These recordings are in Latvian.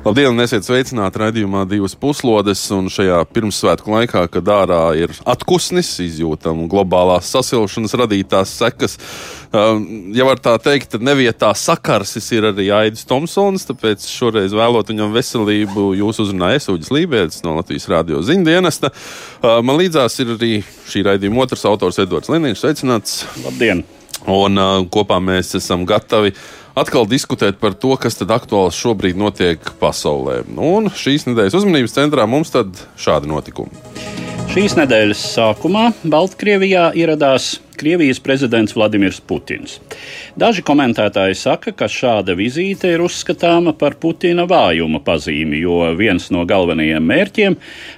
Labdien, esiet sveicināti raidījumā divas puslodes. Un šajā pirmsvētku laikā, kad ārā ir atkusnis, izjūtam globālās sasilšanas radītās sekas. Um, ja var tā teikt, tad nevietā sakarsis ir arī Aidis Tomsons, tāpēc šoreiz vēlot viņam veselību, jūs uzrunājat Uģis Lībijams no Latvijas Rādio ziņdienesta. Uh, man līdzās ir arī šī raidījuma otrs autors Edvards Liniņš. Sveicināts! Labdien! Un uh, kopā mēs esam gatavi atkal diskutēt par to, kas tad aktuāls šobrīd notiek pasaulē. Un šīs nedēļas uzmanības centrā mums tad šādi notikumi. Šīs nedēļas sākumā Baltkrievijā ieradās Krievijas prezidents Vladimirs Putins. Daži komentētāji saka, ka šāda vizīte ir uzskatāma par Putina vājuma pazīmi, jo viens no galvenajiem mērķiem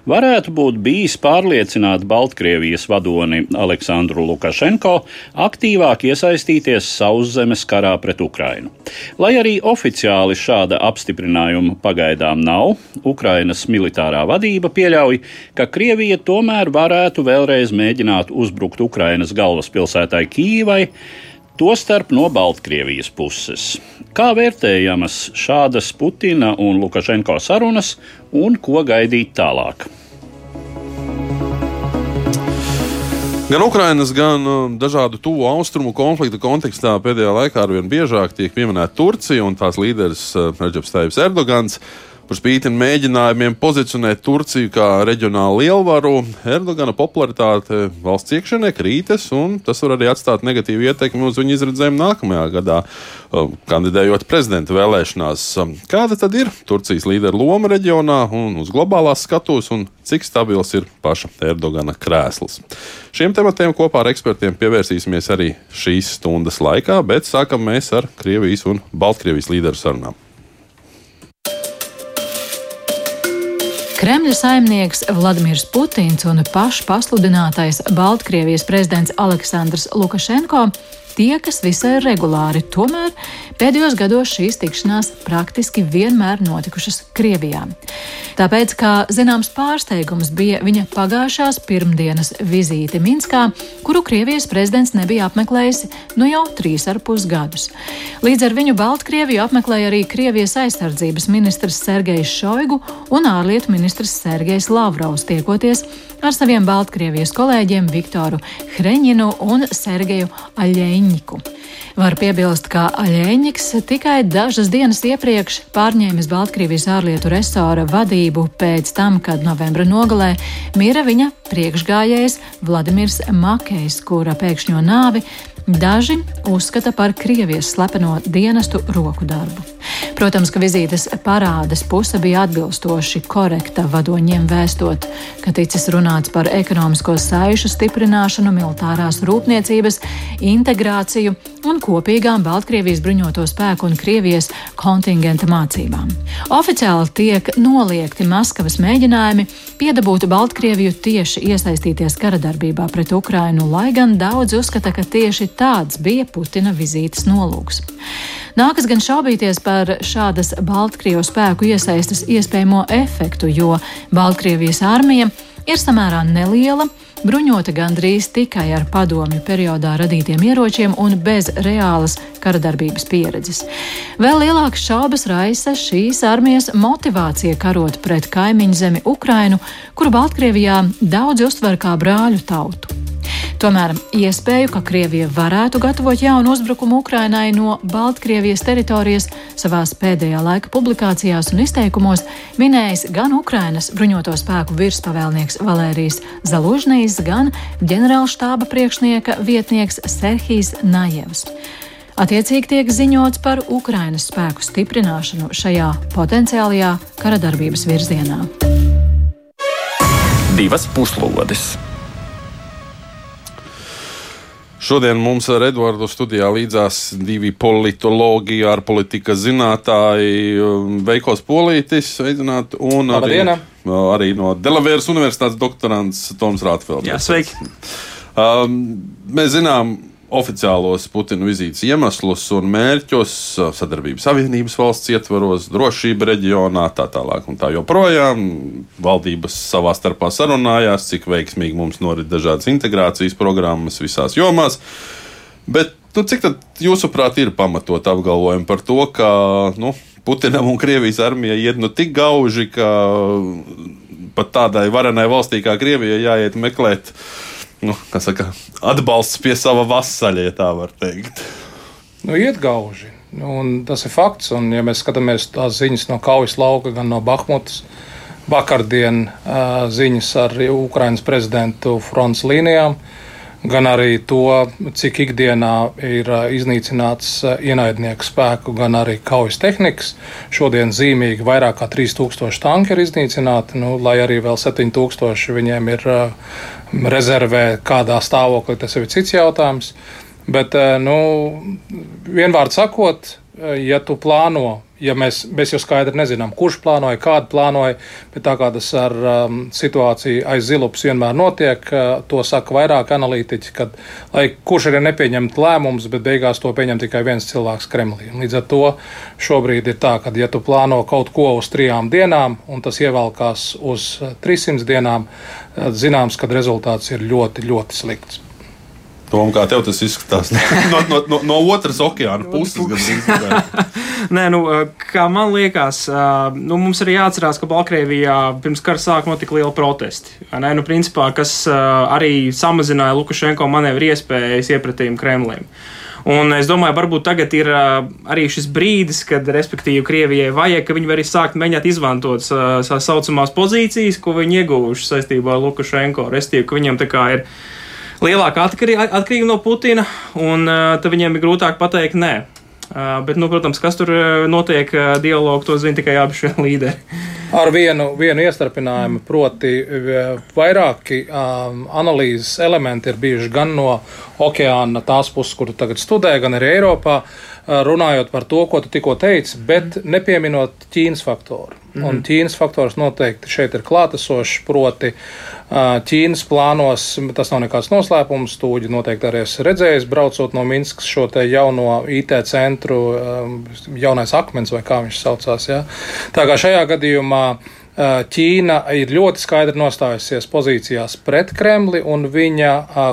varētu būt bijis pārliecināt Baltkrievijas vadoni Aleksandru Lukašenko aktīvāk iesaistīties sauszemes karā pret Ukrainu. Lai arī oficiāli šāda apstiprinājuma pagaidām nav, Ukrainas militārā vadība pieļauj, ka Krievija tomēr varētu vēlreiz mēģināt uzbrukt Ukrainas galvaspilsētai Kīvai, tostarp no Baltkrievijas puses. Kā vērtējamas šādas Putina un Lukašenko sarunas un ko gaidīt tālāk? Gan Ukrainas, gan um, dažādu tuvu austrumu konfliktu kontekstā pēdējā laikā arvien biežāk tiek pieminēta Turcija un tās līderis uh, Reģips Taips Erdogans. Par spīti mēģinājumiem pozicionēt Turciju kā reģionālu lielvaru, Erdogana popularitāte valsts iekšienē krītas, un tas var arī atstāt negatīvu ietekmi uz viņa izredzēm nākamajā gadā, uh, kandidējot prezidenta vēlēšanās. Um, Kāda tad ir Turcijas līdera loma reģionā un uz globālās skatuves, un cik stabils ir paša Erdogana krēsls? Šiem tematiem kopā ar ekspertiem pievērsīsimies arī šīs stundas laikā, bet sākam mēs ar Krievijas un Baltkrievijas līderu sarunām. Kremļa saimnieks Vladimirs Putins un pašpasludinātais Baltkrievijas prezidents Aleksandrs Lukašenko tiekas visai regulāri. Tomēr pēdējos gados šīs tikšanās praktiski vienmēr notikušas Krievijā. Tāpēc, kā zināms pārsteigums bija viņa pagājušās pirmdienas vizīte Minskā, kuru Krievijas prezidents nebija apmeklējis nu jau trīs ar pus gadus. Līdz ar viņu Baltkrieviju apmeklēja arī Krievijas aizsardzības ministrs Sergejs Šoigu un ārlietu ministrs Sergejs Lavrovs tiekoties ar saviem Baltkrievijas kolēģiem Viktoru Hreņinu un Sergeju Aļeņņiku. Var piebilst, ka Aļēņiks tikai dažas dienas iepriekš pārņēmis Baltkrievijas ārlietu resora vadību pēc tam, kad novembra nogalē mira viņa priekšgājējs Vladimirs Makejs, kura pēkšņo nāvi daži uzskata par Krievijas slepeno dienestu roku darbu. Protams, ka vizītes parādes puse bija atbilstoši korekta vadoņiem vēstot, ka ticis runāts par ekonomisko saišu stiprināšanu, militārās rūpniecības, integrāciju un kopīgām Baltkrievijas bruņoto spēku un Krievijas kontingenta mācībām. Oficiāli tiek noliegti Maskavas mēģinājumi piedabūt Baltkrieviju tieši iesaistīties kara darbībā pret Ukrainu, lai gan daudz uzskata, ka tieši tāds bija Putina vizītes nolūks. Nākas gan šaubīties par šādas Baltkrievijas spēku iesaistas iespējamo efektu, jo Baltkrievijas armija ir samērā neliela, bruņota gandrīz tikai ar padomju periodā radītiem ieročiem un bez reālas kara darbības pieredzes. Vēl lielākas šaubas raisa šīs armijas motivācija karot pret kaimiņu zemi Ukrainu, kuru Baltkrievijā daudz uztver kā brāļu tautu. Tomēr iespēju, ka Krievija varētu gatavot jaunu uzbrukumu Ukrainai no Baltkrievijas teritorijas savās pēdējā laika publikācijās un izteikumos minējis gan Ukrainas bruņoto spēku virspavēlnieks Valērijas Zalužnīs, gan ģenerālštāba priekšnieka vietnieks Serhijs Najevs. Attiecīgi tiek ziņots par Ukrainas spēku stiprināšanu šajā potenciālajā kara darbības virzienā. Divas puslodes. Šodien mums ar Edvardu studijā līdzās divi politologi, ārpolitikas zinātāji, Veikos Polītis, sveicināt, un arī, Labdiena. arī no Delavēras Universitātes doktorants Toms Rātfelds. Jā, sveiki! Um, mēs zinām, oficiālos Putina vizītes iemeslus un mērķus, sadarbības savienības valsts ietvaros, drošība reģionā, tā tālāk un tā joprojām. Valdības savā starpā sarunājās, cik veiksmīgi mums norit dažādas integrācijas programmas visās jomās. Bet nu, cik tad jūsuprāt ir pamatot apgalvojumi par to, ka nu, Putinam un Krievijas armijai iet nu tik gauži, ka pat tādai varenai valstī kā Krievija jāiet meklēt nu, saka, atbalsts pie sava vasaļa, ja tā var teikt. Nu, iet gauži. Un tas ir fakts. Un, ja mēs skatāmies tās ziņas no kaujas lauka, gan no Bahmutas, vakardien ziņas ar Ukraiņas prezidentu fronts līnijām, gan arī to, cik ikdienā ir iznīcināts ienaidnieku spēku, gan arī kaujas tehnikas. Šodien zīmīgi vairāk kā 3000 tanki ir iznīcināti, nu, lai arī vēl 7000 viņiem ir rezervē, kādā stāvoklī tas ir cits jautājums. Bet, nu, vienvārds sakot, ja tu plāno ja mēs, mēs jau skaidri nezinām, kurš plānoja, kādu plānoja, bet tā kā tas ar um, situāciju aiz zilupas vienmēr notiek, uh, to saka vairāk analītiķi, kad, lai kurš arī nepieņemt lēmumus, bet beigās to pieņem tikai viens cilvēks Kremlī. Līdz ar to šobrīd ir tā, ka ja tu plāno kaut ko uz trijām dienām, un tas ievelkās uz 300 dienām, uh, zināms, ka rezultāts ir ļoti, ļoti slikts. Tom, kā tev tas izskatās? no, no, no, no otras okeāna puses. Nē, nu, kā man liekas, nu, mums arī jāatcerās, ka Baltkrievijā pirms kara sākuma notika liela protesti. Ne? Nu, principā, kas arī samazināja Lukašenko manevru iespējas iepratījumu Kremlim. Un es domāju, varbūt tagad ir arī šis brīdis, kad, respektīvi, Krievijai vajag, ka viņi var arī sākt mēģināt izmantot tās saucamās pozīcijas, ko viņi ieguvuši saistībā ar Lukašenko. Restīvi, ka viņam tā kā ir lielāka atkarība no Putina, un tad viņiem ir grūtāk pateikt nē. Bet, nu, protams, kas tur notiek dialogu, to zina tikai abi šie līderi. Ar vienu, vienu iestarpinājumu, proti, vairāki um, analīzes elementi ir bijuši gan no okeāna tās puses, kur tu tagad studē, gan arī Eiropā, runājot par to, ko tu tikko teici, bet nepieminot Ķīnas faktoru. Mm -hmm. Un Ķīnas faktors noteikti šeit ir klātesošs, proti, Ķīnas plānos, tas nav nekāds noslēpums, tūģi noteikti arī esmu redzējis, braucot no Minskas šo te jauno IT centru, jaunais akmens vai kā viņš saucās. Ja? Tā kā šajā gadījumā Ķīna ir ļoti skaidri nostājusies pozīcijās pret Kremli, un viņa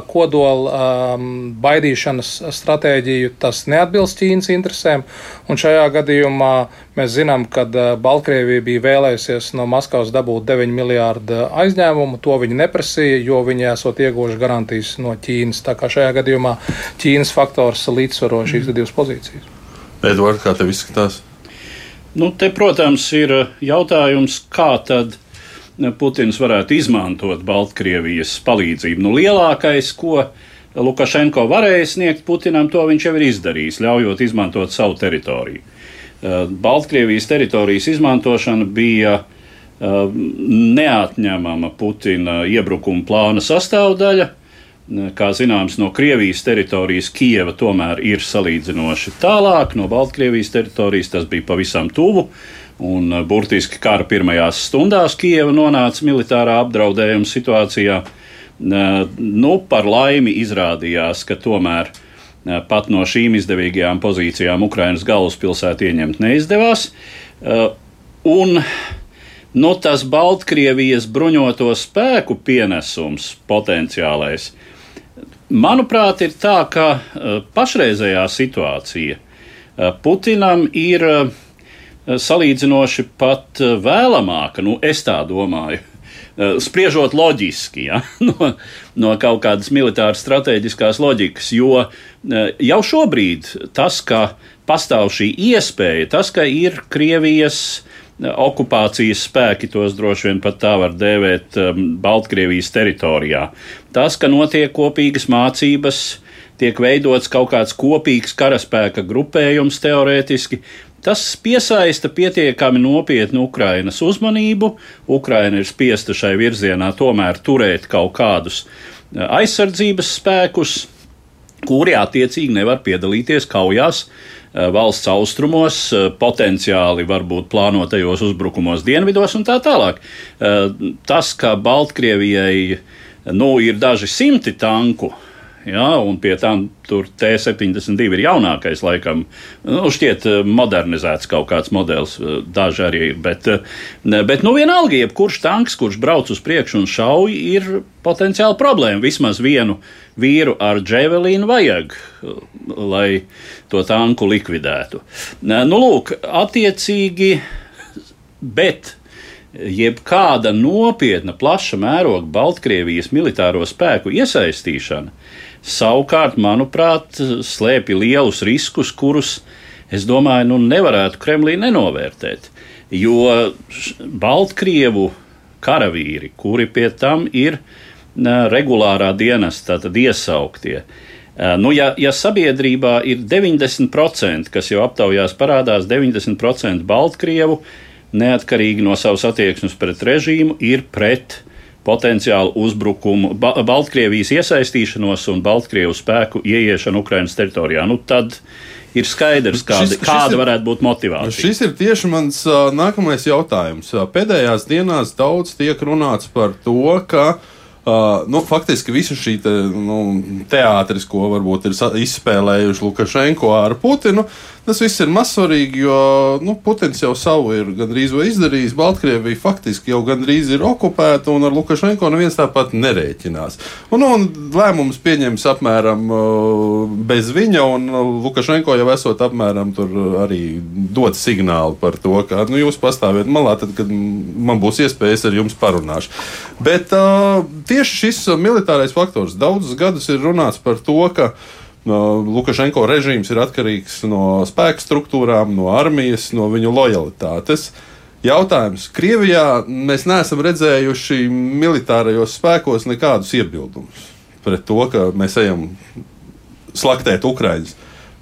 kodola baidīšanas stratēģiju tas neatbilst Ķīnas interesēm. Un šajā gadījumā mēs zinām, ka Baltkrievija bija vēlējusies no Maskavas dabūt 9 miljārdu aizņēmumu. To viņi neprasīja, jo viņi esot ieguvuši garantijas no Ķīnas. Tā kā šajā gadījumā Ķīnas faktors līdzsvaro šīs divas pozīcijas. Edvards, kā tev izskatās? Nu, te, protams, ir uh, jautājums, kā tad uh, Putins varētu izmantot Baltkrievijas palīdzību. Nu, lielākais, ko Lukašenko varēja sniegt Putinam, to viņš jau ir izdarījis, ļaujot izmantot savu teritoriju. Baltkrievijas teritorijas izmantošana bija neatņemama Putina iebrukuma plāna sastāvdaļa. Kā zināms, no Krievijas teritorijas Kieva tomēr ir salīdzinoši tālāk, no Baltkrievijas teritorijas tas bija pavisam tuvu. Un uh, burtiski kara pirmajās stundās Kieva nonāca militārā apdraudējuma situācijā. Uh, nu, par laimi izrādījās, ka tomēr uh, pat no šīm izdevīgajām pozīcijām Ukrainas galvaspilsētu ieņemt neizdevās. Un nu, tas Baltkrievijas bruņoto spēku pienesums potenciālais Manuprāt, ir tā, ka eh, pašreizējā situācija eh, Putinam ir eh, salīdzinoši pat vēlamāka, nu, es tā domāju. Spriežot loģiski, ja, no, no kaut kādas militāras strateģiskās loģikas, jo jau šobrīd tas, ka pastāv šī iespēja, tas, ka ir Krievijas okupācijas spēki, tos droši vien pat tā var dēvēt um, Baltkrievijas teritorijā. Tas, ka notiek kopīgas mācības, tiek veidots kaut kāds kopīgs karaspēka grupējums teorētiski, Tas piesaista pietiekami nopietnu Ukrainas uzmanību. Ukraina ir spiesta šai virzienā tomēr turēt kaut kādus uh, aizsardzības spēkus, kuri attiecīgi nevar piedalīties kaujās valsts austrumos, eh, potenciāli varbūt plānotajos uzbrukumos dienvidos un tā tālāk. Eh, tas, ka Baltkrievijai nu, ir daži simti tanku, Ja, un pie tam tur T72 ir jaunākais, laikam, nu, šķiet, eh, modernizēts kaut kāds modelis, eh, daži arī ir. Bet, bet nu, vienalga, jebkurš tanks, kurš brauc uz priekšu un šauj, ir potenciāli problēma. Vismaz vienu vīru ar dževelīnu vajag, lai to tanku likvidētu. Nu, lūk, attiecīgi, bet jebkāda nopietna, plaša mēroga Baltkrievijas militāro spēku iesaistīšana savukārt, manuprāt, slēpj lielus riskus, kurus, es domāju, nu, nevarētu Kremlī nenovērtēt. Jo Baltkrievu karavīri, kuri pie tam ir regulārā dienesta, tad iesauktie, Nu, ja, ja sabiedrībā ir 90%, kas jau aptaujās parādās, 90% Baltkrievu, neatkarīgi no savas attieksmes pret režīmu, ir pret potenciālu uzbrukumu, ba Baltkrievijas iesaistīšanos un Baltkrievu spēku ieiešanu Ukraiņas teritorijā. Nu, tad ir skaidrs, kāda, šis, šis kāda ir, varētu būt motivācija. Šis ir tieši mans nākamais jautājums. Pēdējās dienās daudz tiek runāts par to, ka Uh, nu, faktiski visu šī te, nu, teātris, ko varbūt ir izspēlējuši Lukašenko ar Putinu, tas viss ir mazsvarīgi, jo nu, Putins jau savu ir gandrīz izdarījis. Baltkrievija faktiski jau gandrīz ir okupēta, un ar Lukašenko neviens tāpat nerēķinās. Un, un lēmums pieņems apmēram uh, bez viņa, un Lukašenko jau esot apmēram tur arī dot signālu par to, ka nu, jūs pastāviet malā, tad, kad man būs iespējas ar jums parunāšu. Bet uh, tieši šis militārais faktors daudzus gadus ir runāts par to, ka uh, Lukašenko režīms ir atkarīgs no spēku struktūrām, no armijas, no viņu lojalitātes. Jautājums. Krievijā mēs neesam redzējuši militārajos spēkos nekādus iebildumus pret to, ka mēs ejam slaktēt Ukraiņus.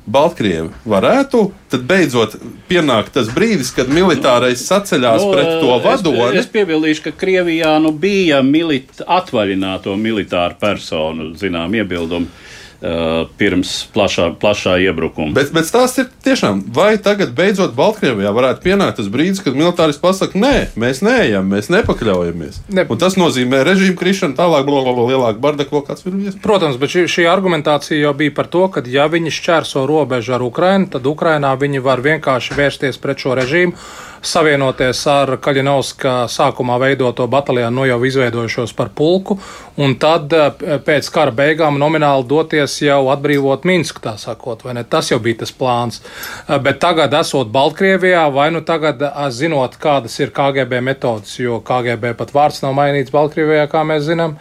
Baltkrievi varētu, tad beidzot pienāk tas brīdis, kad militārais saceļās nu, pret to vadoni. Es, es piebildīšu, ka Krievijā nu, bija milit, atvaļināto militāru personu, zinām, iebildumi. Uh, pirms plašā, plašā iebrukuma. Bet, bet tās ir tiešām, vai tagad beidzot Baltkrievijā varētu pienākt tas brīdis, kad militāristi pasakā, nē, mēs neejam, mēs nepakļaujamies. Ne. Un tas nozīmē režīmu krišanu, tālāk, blablabla, lielāku bardaku, kāds ir iespējams. Protams, bet šī, šī argumentācija jau bija par to, ka ja viņi šķērso robežu ar Ukrainu, tad Ukrainā viņi var vienkārši vērsties pret šo režīmu savienoties ar Kaļinovska sākumā veidoto bataljonu, no jau izveidojušos par pulku, un tad eh, pēc kara beigām nomināli doties jau atbrīvot Minsku, tā sakot, vai ne? Tas jau bija tas plāns. Eh, bet tagad, esot Baltkrievijā, vai nu tagad eh, zinot, kādas ir KGB metodas, jo KGB pat vārds nav mainīts Baltkrievijā, kā mēs zinām.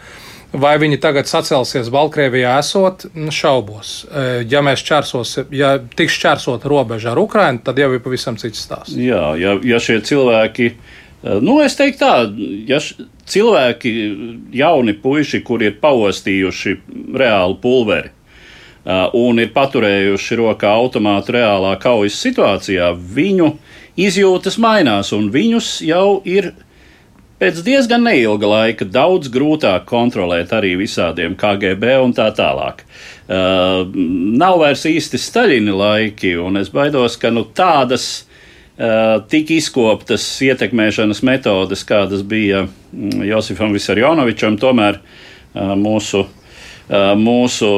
Vai viņi tagad sacelsies Baltkrievijā esot, nu, šaubos. E, ja mēs čērsos, ja tiks čērsot robeža ar Ukrajinu, tad jau ir pavisam cits stāsts. Jā, ja, ja šie cilvēki, e, nu, es teiktu tā, ja cilvēki, jauni puiši, kuri ir paostījuši reālu pulveri, e, un ir paturējuši rokā automātu reālā kaujas situācijā, viņu izjūtas mainās, un viņus jau ir pēc diezgan neilga laika daudz grūtāk kontrolēt arī visādiem KGB un tā tālāk. Uh, nav vairs īsti Staļina laiki, un es baidos, ka nu, tādas uh, tik izkoptas ietekmēšanas metodes, kādas bija mm, Josifam Visarjonovičam, tomēr uh, mūsu, uh, mūsu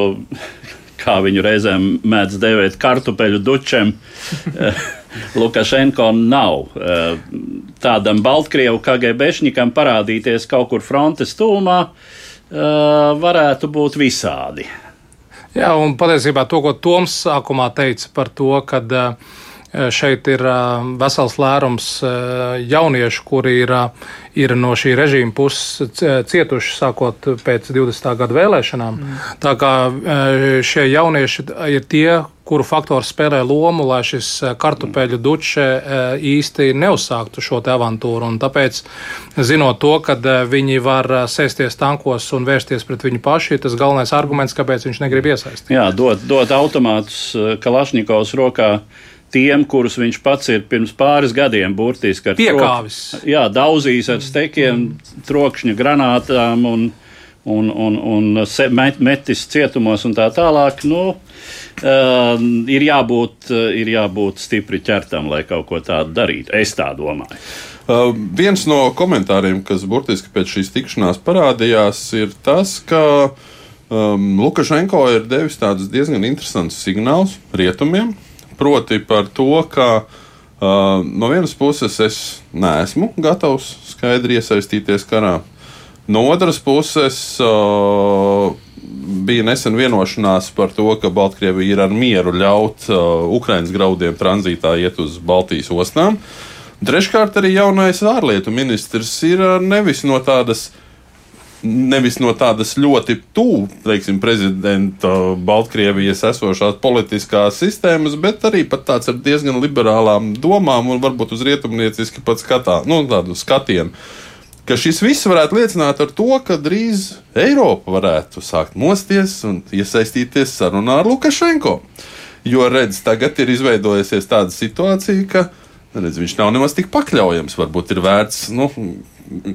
kā viņu reizēm mēdz dēvēt, kartupeļu dučiem. Uh, Lukašenko nav. Eh, tādam Baltkrievu KGBšņikam parādīties kaut kur frontes tūmā eh, varētu būt visādi. Jā, un patiesībā to, ko Toms sākumā teica par to, ka uh, šeit ir eh, vesels lērums eh, jauniešu, kuri ir, ir no šī režīma puses cietuši sākot pēc 20. gada vēlēšanām. Mm. Tā kā šie jaunieši ir tie, kuru faktors spēlē lomu, lai šis kartupeļu duče īsti neuzsāktu šo avantūru. Un tāpēc, zinot to, ka viņi var sēsties tankos un vērsties pret viņu pašu, ir tas galvenais arguments, kāpēc viņš negrib iesaistīties. Jā, dot, dot automātus Kalašņikovs rokā tiem, kurus viņš pats ir pirms pāris gadiem burtiski ar piekāvis. Trok, jā, daudzījis ar stekiem, mm. trokšņa granātām un, un, un, un met, metis cietumos un tā tālāk. Nu, uh, ir, jābūt, uh, ir jābūt stipri ķertam, lai kaut ko tādu darītu. Es tā domāju. Uh, viens no komentāriem, kas burtiski pēc šīs tikšanās parādījās, ir tas, ka uh, um, Lukašenko ir devis tādus diezgan interesantus signālus rietumiem, proti par to, ka uh, no vienas puses es neesmu gatavs skaidri iesaistīties karā, no otras puses uh, bija nesen vienošanās par to, ka Baltkrievija ir ar mieru ļaut uh, Ukraiņas graudiem tranzītā iet uz Baltijas ostām. Treškārt, arī jaunais ārlietu ministrs ir uh, nevis no tādas nevis no tādas ļoti tuvu, prezidenta Baltkrievijas esošās politiskās sistēmas, bet arī tāds ar diezgan liberālām domām un varbūt uz rietumnieciski pat skatā, nu, tādu skatienu ka šis viss varētu liecināt par to, ka drīz Eiropa varētu sākt mosties un iesaistīties sarunā ar Lukašenko. Jo, redz, tagad ir izveidojusies tāda situācija, ka redz, viņš nav nemaz tik pakļaujams. Varbūt ir vērts nu,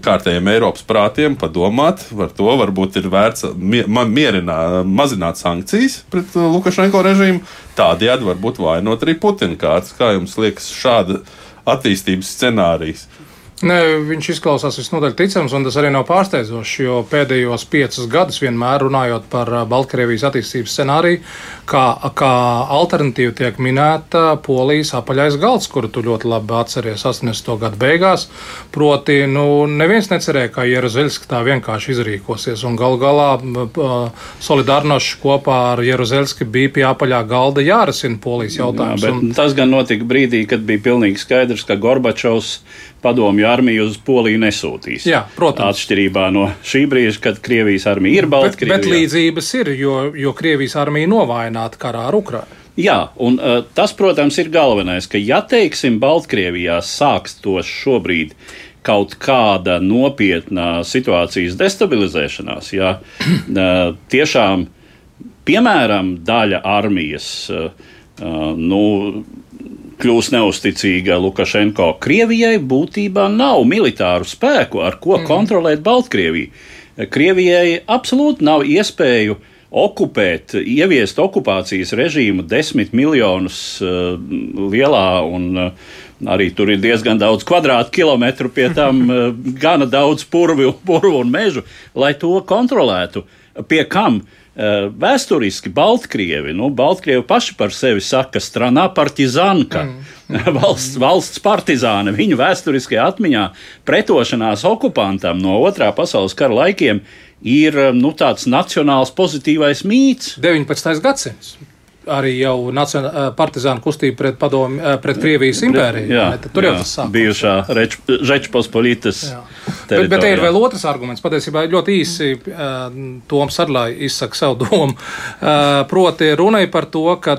kārtējiem Eiropas prātiem padomāt par to, varbūt ir vērts mierināt, mazināt sankcijas pret uh, Lukašenko režīmu. Tādējādi varbūt vainot arī Putina kārtas. Kā jums liekas, šāda attīstības scenārijas? Ne, viņš izklausās visnotaļ ticams, un tas arī nav pārsteidzoši, jo pēdējos piecus gadus vienmēr runājot par Baltkrievijas attīstības scenāriju, kā, kā alternatīva tiek minēta Polijas apaļais galds, kuru tu ļoti labi atceries 80. gadu beigās. Proti, nu, neviens necerēja, ka Jeruzaļska tā vienkārši izrīkosies, un gal galā Solidārnošs kopā ar Jeruzaļski bija pie apaļā galda jārisina Polijas jautājums. Jā. Tas gan notika brīdī, kad bija pilnīgi skaidrs, ka Gorbačovs padomju armiju uz Poliju nesūtīs. Jā, protams. Atšķirībā no šī brīža, kad Krievijas armija ir Baltkrievijā. Bet, bet līdzības ir, jo, jo Krievijas armija novājināta karā ar Ukrainu. Jā, un uh, tas, protams, ir galvenais, ka, ja teiksim, Baltkrievijā sākstos šobrīd kaut kāda nopietna situācijas destabilizēšanās, ja uh, tiešām, piemēram, daļa armijas, uh, nu, kļūs neusticīga Lukašenko. Krievijai būtībā nav militāru spēku, ar ko mm. kontrolēt Baltkrieviju. Krievijai absolūti nav iespēju okupēt, ieviest okupācijas režīmu desmit miljonus uh, lielā un uh, arī tur ir diezgan daudz kvadrātkilometru, pie tam uh, gana daudz purvu, purvu un mežu, lai to kontrolētu. Pie kam? Uh, vēsturiski Baltkrievi, nu, Baltkrievi paši par sevi saka, stranā partizanka, mm. valsts, valsts partizāna. Viņu vēsturiskajā atmiņā pretošanās okupantam no otrā pasaules kara laikiem ir nu, tāds nacionāls pozitīvais mīts. 19. gadsimts arī jau partizānu kustība pret, padomu, pret Krievijas impēriju. Jā, ne, tur jau tas sākās. Bijušā Rečpospolitas. Bet, bet te ir vēl otrs arguments. Patiesībā ļoti īsi Toms Arlai izsaka savu domu. Proti runai par to, ka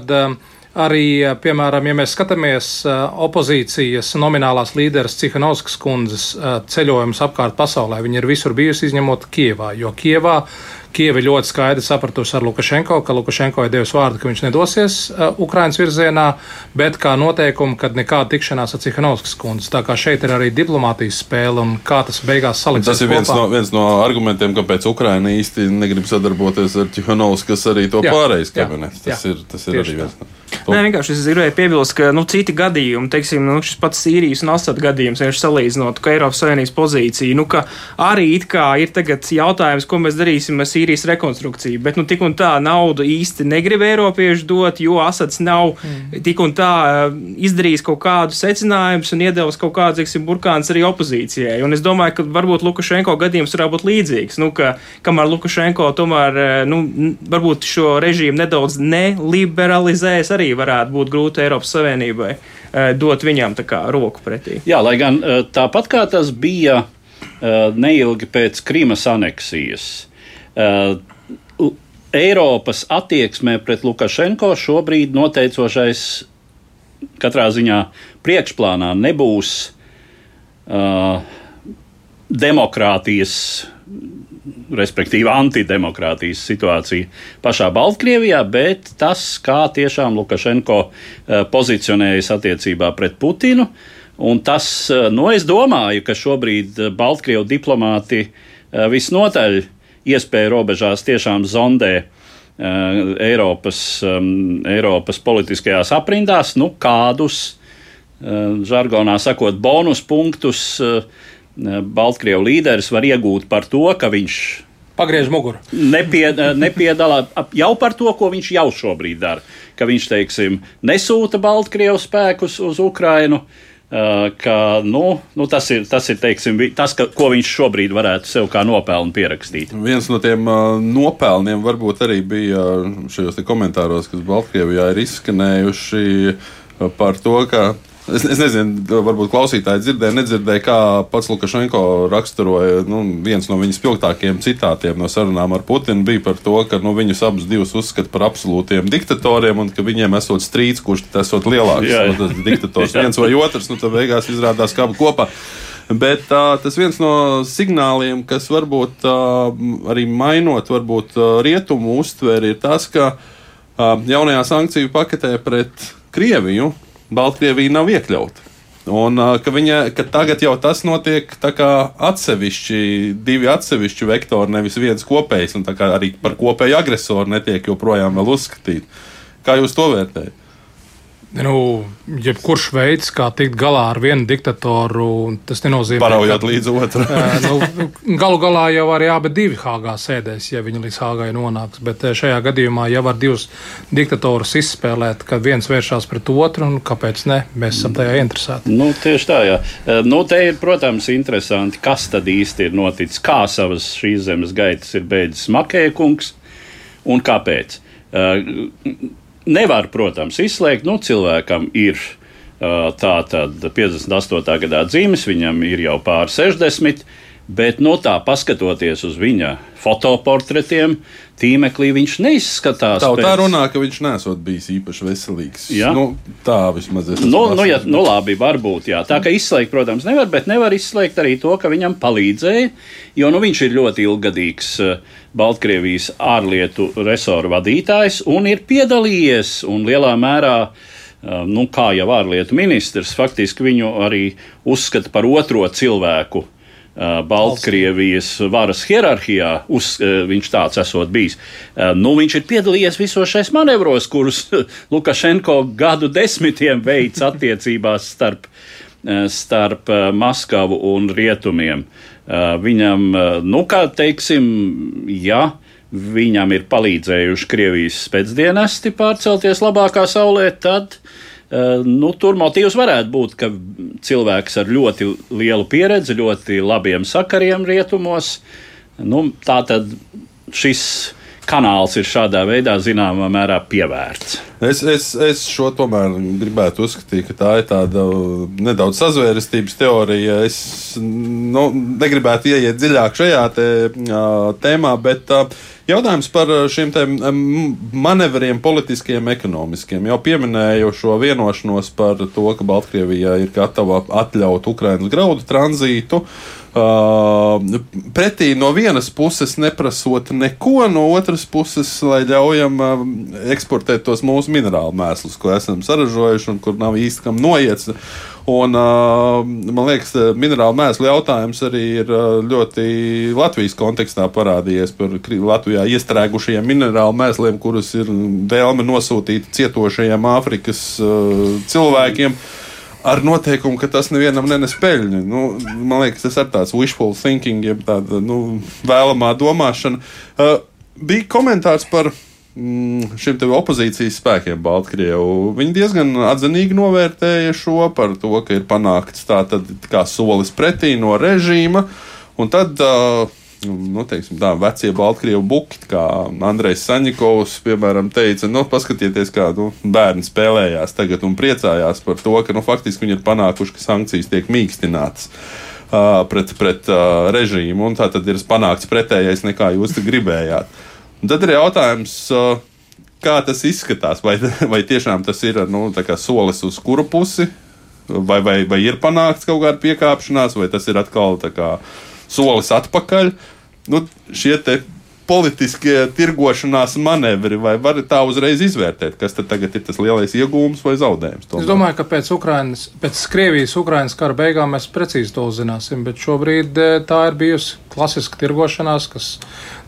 arī, piemēram, ja mēs skatāmies opozīcijas nominālās līderes Cihanovskas kundzes ceļojumus apkārt pasaulē, viņa ir visur bijusi izņemot Kievā, jo Kievā Kieva ļoti skaidri sapratusi ar Lukašenko, ka Lukašenko ir devis vārdu, ka viņš nedosies uh, Ukraiņas virzienā, bet kā noteikumu, ka nekāda tikšanās ar Cihanovskas kundzi. Tā kā šeit ir arī diplomātijas spēle un kā tas beigās saliks. Tas ir viens kopā. no, viens no argumentiem, kāpēc Ukraina īsti negrib sadarboties ar Cihanovskas arī to pārējais kabinets. Tas jā, ir, tas ir arī viens. No. Nē, vienkārši es gribēju piebilst, ka nu, citi gadījumi, teiksim, nu, šis pats Sīrijas un Asad gadījums, ja salīdzinot, ka Eiropas Savienības pozīcija, nu, ka arī it kā ir tagad jautājums, ko mēs darīsim ar Sīriju Sīrijas rekonstrukciju. Bet nu, tik un tā naudu īsti negrib Eiropieši dot, jo Asads nav mm. tik un tā eh, izdarījis kaut kādus secinājumus un iedevis kaut kādu, teiksim, burkāns arī opozīcijai. Un es domāju, ka varbūt Lukašenko gadījums varētu būt līdzīgs. Nu, ka, kamēr Lukašenko tomēr eh, nu, varbūt šo režīmu nedaudz neliberalizēs, arī varētu būt grūti Eiropas Savienībai eh, dot viņam roku pretī. Jā, lai gan tāpat kā tas bija neilgi pēc Krīmas aneksijas. Uh, Eiropas attieksmē pret Lukašenko šobrīd noteicošais katrā ziņā priekšplānā nebūs uh, demokrātijas, respektīvi antidemokrātijas situācija pašā Baltkrievijā, bet tas, kā tiešām Lukašenko uh, pozicionējas attiecībā pret Putinu. Un tas, uh, nu, es domāju, ka šobrīd Baltkrievu diplomāti uh, visnotaļ iespēju robežās tiešām zondē uh, Eiropas, um, Eiropas politiskajās aprindās, nu, kādus, uh, žargonā sakot, bonus punktus uh, Baltkrievu līderis var iegūt par to, ka viņš Pagriež muguru. Nepie, nepiedalās jau par to, ko viņš jau šobrīd dara. Ka viņš, teiksim, nesūta Baltkrievijas spēkus uz Ukrajinu. Uh, ka, nu, nu, tas ir, tas, ir teiksim, tas ka, ko viņš šobrīd varētu sev kā nopelnu pierakstīt. Viens no tiem uh, nopelniem varbūt arī bija šajos komentāros, kas Baltkrievijā ir izskanējuši par to, ka Es, es nezinu, varbūt klausītāji dzirdēja, nedzirdēja, kā pats Lukašenko raksturoja. Nu, viens no viņa spilgtākajiem citātiem no sarunām ar Putinu bija par to, ka nu, viņus abus divus uzskata par absolūtiem diktatoriem un ka viņiem esot strīds, kurš esot lielāks. Jā, jā. Nu, tas diktators viens vai otrs, nu tad beigās izrādās kā kopā. Bet uh, tas viens no signāliem, kas varbūt uh, arī mainot varbūt, rietumu uztveri, ir tas, ka jaunajā sankciju paketē pret Krieviju Baltkrievija nav iekļauta. Un ka, viņa, ka tagad jau tas notiek atsevišķi, divi atsevišķi vektori, nevis viens kopējs, arī par kopēju agresoru netiek joprojām uzskatīti. Kā jūs to vērtējat? Nu, jebkurš veids, kā tikt galā ar vienu diktatoru, tas nenozīmē. Paraujot līdz otram. nu, galu galā jau arī abi divi Hāgā sēdēs, ja viņi līdz Hāgai nonāks. Bet šajā gadījumā jau var divus diktatorus izspēlēt, kad viens vēršās pret otru, un kāpēc ne? Mēs esam tajā interesēti. Nu, tieši tā, jā. Nu, te ir, protams, interesanti, kas tad īsti ir noticis, kā savas šīs zemes gaitas ir beidzis Makēja kungs un kāpēc. Uh, Nevar, protams, izslēgt, nu, cilvēkam ir tā tad 58. gadā dzīves, viņam ir jau pār 60. Bet no nu, tā, paskatoties uz viņa fotoportretiem, tīmeklī viņš neizskatās. Tā, pēc... tā runā, ka viņš nesot bijis īpaši veselīgs. Ja? Nu, tā vismaz ir. Nu, nu, ja, nu, labi, varbūt, jā. Tā kā izslēgt, protams, nevar, bet nevar izslēgt arī to, ka viņam palīdzēja, jo nu, viņš ir ļoti ilgadīgs Baltkrievijas ārlietu resoru vadītājs un ir piedalījies un lielā mērā nu, kā jau ārlietu ministrs, faktiski viņu arī uzskata par otro cilvēku Baltkrievijas varas hierarhijā, uz, viņš tāds esot bijis. Nu, viņš ir piedalījies visos šais manevros, kurus Lukašenko gadu desmitiem veids attiecībās starp, starp Maskavu un Rietumiem. Viņam, nu, kā teiksim, ja viņam ir palīdzējuši Krievijas spēcdienesti pārcelties labākā saulē, tad uh, Eh, nu, tur motīvs varētu būt, ka cilvēks ar ļoti lielu pieredzi, ļoti labiem sakariem rietumos, nu, tā tad šis kanāls ir šādā veidā zināmā mērā pievērts. Es, es, es šo tomēr gribētu uzskatīt, ka tā ir tāda nedaudz sazvērestības teorija. Es nu, negribētu ieiet dziļāk šajā te, uh, tēmā, bet uh, jautājums par šiem manevriem, politiskiem, ekonomiskiem. Jau pieminēju šo vienošanos par to, ka Baltkrievija ir gatava atļaut Ukraiņas graudu tranzītu. Uh, Uh, pretī no vienas puses neprasot neko, no otras puses, lai ļaujam uh, eksportēt tos mūsu minerālu mēslus, ko esam saražojuši un kur nav īsti kam noiets. Un, uh, man liekas, minerālu mēslu jautājums arī ir uh, ļoti Latvijas kontekstā parādījies par Latvijā iestrēgušajiem minerālu mēsliem, kurus ir vēlme nosūtīt cietošajiem Āfrikas uh, cilvēkiem. Mm ar noteikumu, ka tas nevienam nenes peļņu. Nu, man liekas, tas ir tāds wishful thinking, jeb tāda nu, vēlamā domāšana. Uh, bija komentārs par mm, šiem opozīcijas spēkiem Baltkrievijā. Viņi diezgan atzinīgi novērtēja šo par to, ka ir panākts tāds kā solis pretī no režīma. Un tad uh, nu, teiksim, tā, vecie Baltkrievu buki, kā Andrejs Saņikovs, piemēram, teica, nu, paskatieties, kā nu, bērni spēlējās tagad un priecājās par to, ka nu, faktiski viņi ir panākuši, ka sankcijas tiek mīkstinātas. Uh, pret, pret uh, režīmu, un tā tad ir panākts pretējais nekā jūs gribējāt. Un tad ir jautājums, uh, kā tas izskatās, vai, vai tiešām tas ir nu, solis uz kuru pusi, vai, vai, vai ir panākts kaut kāda piekāpšanās, vai tas ir atkal kā, solis atpakaļ. Uh, nu, šie politiskie tirgošanās manevri, vai var tā uzreiz izvērtēt, kas tad tagad ir tas lielais iegūms vai zaudējums? Tomēr? Es domāju, ka pēc, Ukrainas, pēc Krievijas-Ukrainas kara beigām mēs precīzi to uzzināsim, bet šobrīd eh, tā ir bijusi klasiska tirgošanās, kas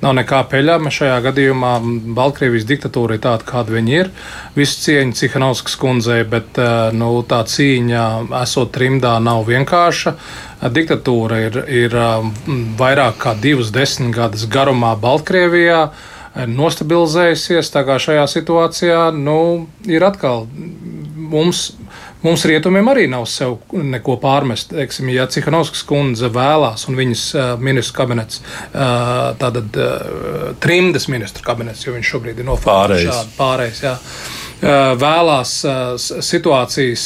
nav nekā peļama. Šajā gadījumā Baltkrievijas diktatūra ir tāda, kāda viņa ir. Visu cieņu Cihanovskas kundzei, bet nu, tā cīņa, esot trimdā, nav vienkārša. Diktatūra ir, ir vairāk kā divas desmitgades garumā Baltkrievijā nostabilizējusies. Tā kā šajā situācijā nu, ir atkal mums Mums rietumiem arī nav sev neko pārmest. Teiksim, ja Cihanovskas kundze vēlās un viņas uh, ministru kabinets, uh, tātad uh, trimdes ministru kabinets, jo viņš šobrīd ir noformēts šādi pārējais. Jā. Vēlās situācijas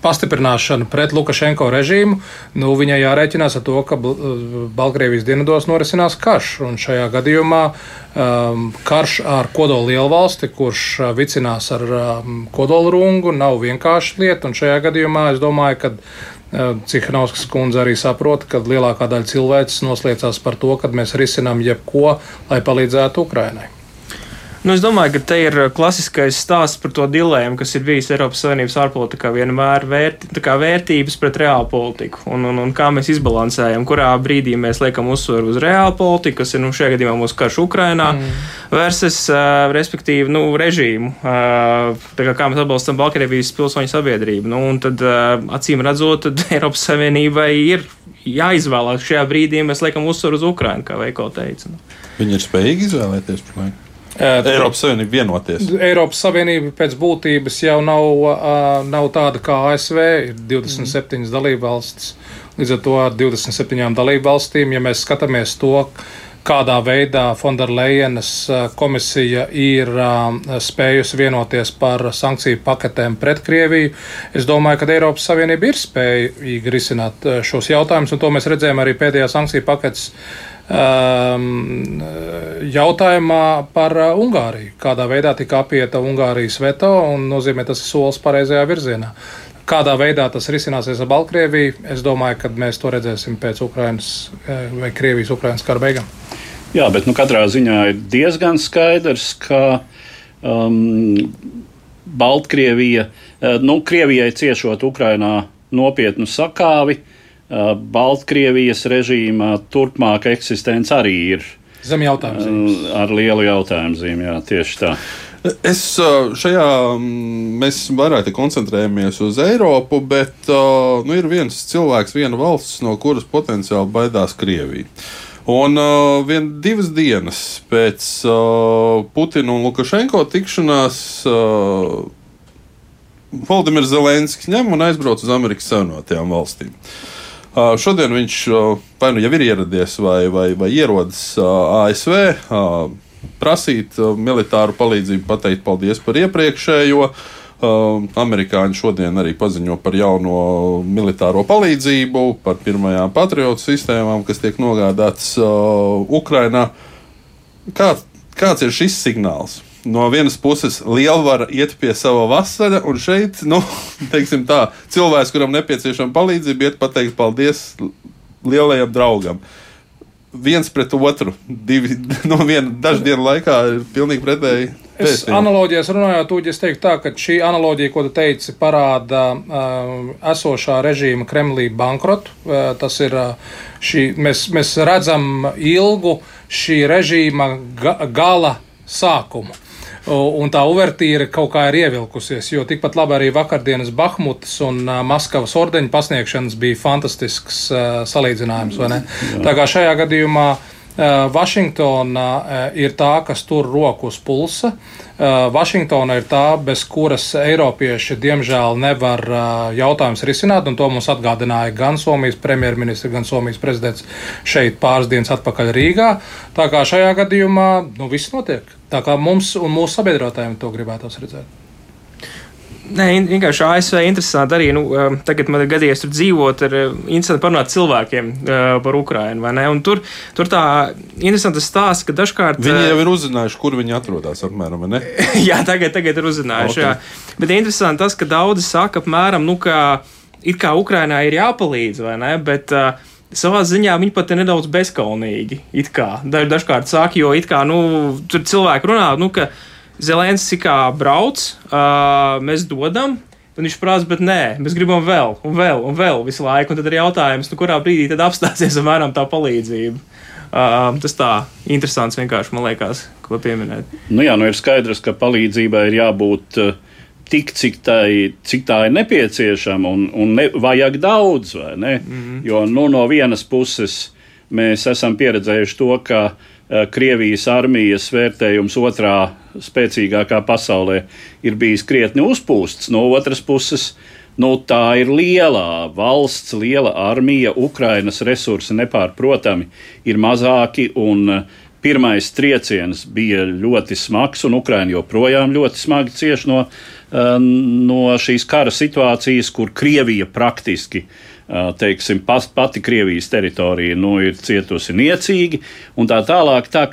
pastiprināšanu pret Lukašenko režīmu, nu, viņai jārēķinās ar to, ka Baltkrievijas dienvidos norisinās karš. Un šajā gadījumā um, karš ar kodolu lielu valsti, kurš vicinās ar um, kodolu rungu, nav vienkārša lieta. Un šajā gadījumā es domāju, ka Cihanovskas kundze arī saprot, ka lielākā daļa cilvēks noslēdzās par to, ka mēs risinām jebko, lai palīdzētu Ukrainai. Nu, es domāju, ka te ir klasiskais stāsts par to dilēmu, kas ir bijis Eiropas Savienības ārpolitikā vienmēr vērt, vērtības pret reālu politiku un, un, un kā mēs izbalansējam, kurā brīdī mēs liekam uzsvaru uz reālu politiku, kas ir nu, šajā gadījumā mūsu karš Ukrainā, mm. versus, uh, respektīvi, nu, režīmu, uh, kā, kā mēs atbalstam Baltkrievijas pilsoņu sabiedrību. Nu, un tad, uh, acīm redzot, tad Eiropas Savienībai ir jāizvēlās šajā brīdī, mēs liekam uzsvaru uz Ukrainu, kā Veiko teica. Nu. Viņi ir spējīgi izvēlēties laiku. Eiropas Savienība vienoties. Eiropas Savienība pēc būtības jau nav, nav tāda kā ASV, ir 27 mm. dalībvalstis. Līdz ar to ar 27 dalībvalstīm, ja mēs skatāmies to, kādā veidā Fonderlejenas komisija ir spējusi vienoties par sankciju paketēm pret Krieviju. Es domāju, ka Eiropas Savienība ir spējīga risināt šos jautājumus, un to mēs redzējām arī pēdējā sankciju paketes um, jautājumā par uh, Ungāriju. Kādā veidā tika apieta Ungārijas veto, un nozīmē tas solis pareizajā virzienā. Kādā veidā tas risināsies ar Baltkrieviju, es domāju, ka mēs to redzēsim pēc Ukrainas vai Krievijas-Ukrainas kara beigām. Jā, bet nu, katrā ziņā ir diezgan skaidrs, ka um, Baltkrievija, uh, nu, Krievijai ciešot Ukrainā nopietnu sakāvi, uh, Uh, Baltkrievijas režīma turpmāka eksistence arī ir zem jautājuma. Uh, ar lielu jautājumu zīmi, jā, tieši tā. Es uh, šajā mm, mēs vairāk koncentrējamies uz Eiropu, bet nu, ir viens cilvēks, viena valsts, no kuras potenciāli baidās Krievija. Un uh, vien divas dienas pēc uh, Putina un Lukašenko tikšanās uh, Valdemirs Zelenskis ņem un aizbrauc uz Amerikas Savienotajām valstīm. Uh, Šodien viņš vai nu jau ir ieradies vai, vai, vai ierodas ASV prasīt militāru palīdzību, pateikt paldies par iepriekšējo. Uh, amerikāņi šodien arī paziņo par jauno militāro palīdzību, par pirmajām patriotu sistēmām, kas tiek nogādātas uh, Ukrajinā. Kā, kāds ir šis signāls? no vienas puses lielvara iet pie sava vasara, un šeit, nu, teiksim tā, cilvēks, kuram nepieciešama palīdzība, iet pateikt paldies lielajam draugam. Viens pret otru, divi no viena dažu dienu laikā ir pilnīgi pretēji. Es analoģijas runājot, Tūģi, es teiktu tā, ka šī analoģija, ko tu teici, parāda uh, esošā režīma Kremlī bankrotu. Uh, tas ir uh, šī, mēs, mēs redzam ilgu šī režīma ga gala sākumu. Un tā uvertīra kaut kā ir ievilkusies, jo tikpat labi arī vakardienas Bahmutas un Maskavas ordeņa pasniegšanas bija fantastisks salīdzinājums. Tā kā šajā gadījumā Vašingtona ir tā, kas tur roku uz pulsa. Vašingtona ir tā, bez kuras Eiropieši diemžēl nevar jautājumus risināt, un to mums atgādināja gan Somijas premjerministrs, gan Somijas prezidents šeit pāris dienas atpakaļ Rīgā. Tā kā šajā gadījumā nu, viss notiek. Tā kā mums un mūsu sabiedrotājiem to gribētos redzēt. Nē, vienkārši ASV interesanti arī. Nu, um, tagad man ir gadījies tur dzīvot, ir uh, interesanti parunāt cilvēkiem uh, par Ukrajinu. Tur, tur tā interesanta stāsts, ka dažkārt. Viņi uh, jau ir uzzinājuši, kur viņi atrodas. Apmēram, jā, tagad, tagad ir uzzinājuši. Okay. Jā. Bet interesanti tas, ka daudzi saka, apmēram, nu, ka it kā Ukrainai ir jāpalīdz, vai ne? Bet, uh, Savā ziņā viņi pat ir nedaudz bezskaunīgi. Dažkārt saka, jo kā, nu, tur cilvēki runā, nu, ka Zelenskis kā brauc, uh, mēs dodam, Un viņš prasa, bet nē, mēs gribam vēl, un vēl, un vēl visu laiku. Un tad ir jautājums, nu, kurā brīdī tad apstāsies varam tā palīdzību. Uh, tas tā interesants vienkārši, man liekas, ko pieminēt. Nu jā, nu ir skaidrs, ka palīdzībai ir jābūt uh, tik, cik tā, cik tā ir nepieciešama, un, un ne, vajag daudz? Mm -hmm. Jo nu, no vienas puses mēs esam pieredzējuši to, ka uh, Krievijas armijas vērtējums otrā spēcīgākā pasaulē ir bijis krietni uzpūsts, no otras puses Nu, tā ir liela valsts, liela armija, Ukrainas resursi nepārprotami ir mazāki. Un, Pirmais trieciens bija ļoti smags, un Ukraiņa joprojām ļoti smagi cieš no, eh, no šīs kara situācijas, kur Krievija praktiski teiksim, pati Krievijas teritorija nu, ir cietusi niecīgi un tā tālāk. Tā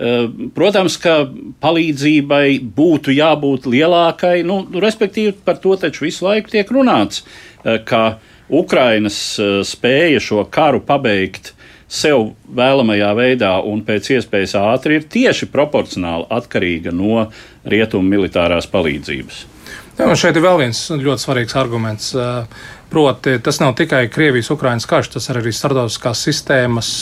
Eh, protams, ka palīdzībai būtu jābūt lielākai, nu, respektīvi par to taču visu laiku tiek runāts, ka Ukrainas spēja šo karu pabeigt sev vēlamajā veidā un pēc iespējas ātri ir tieši proporcionāli atkarīga no rietumu militārās palīdzības. Jā, šeit ir vēl viens ļoti svarīgs arguments. Proti, tas nav tikai Krievijas-Ukrainas karš, tas ir arī starptautiskās sistēmas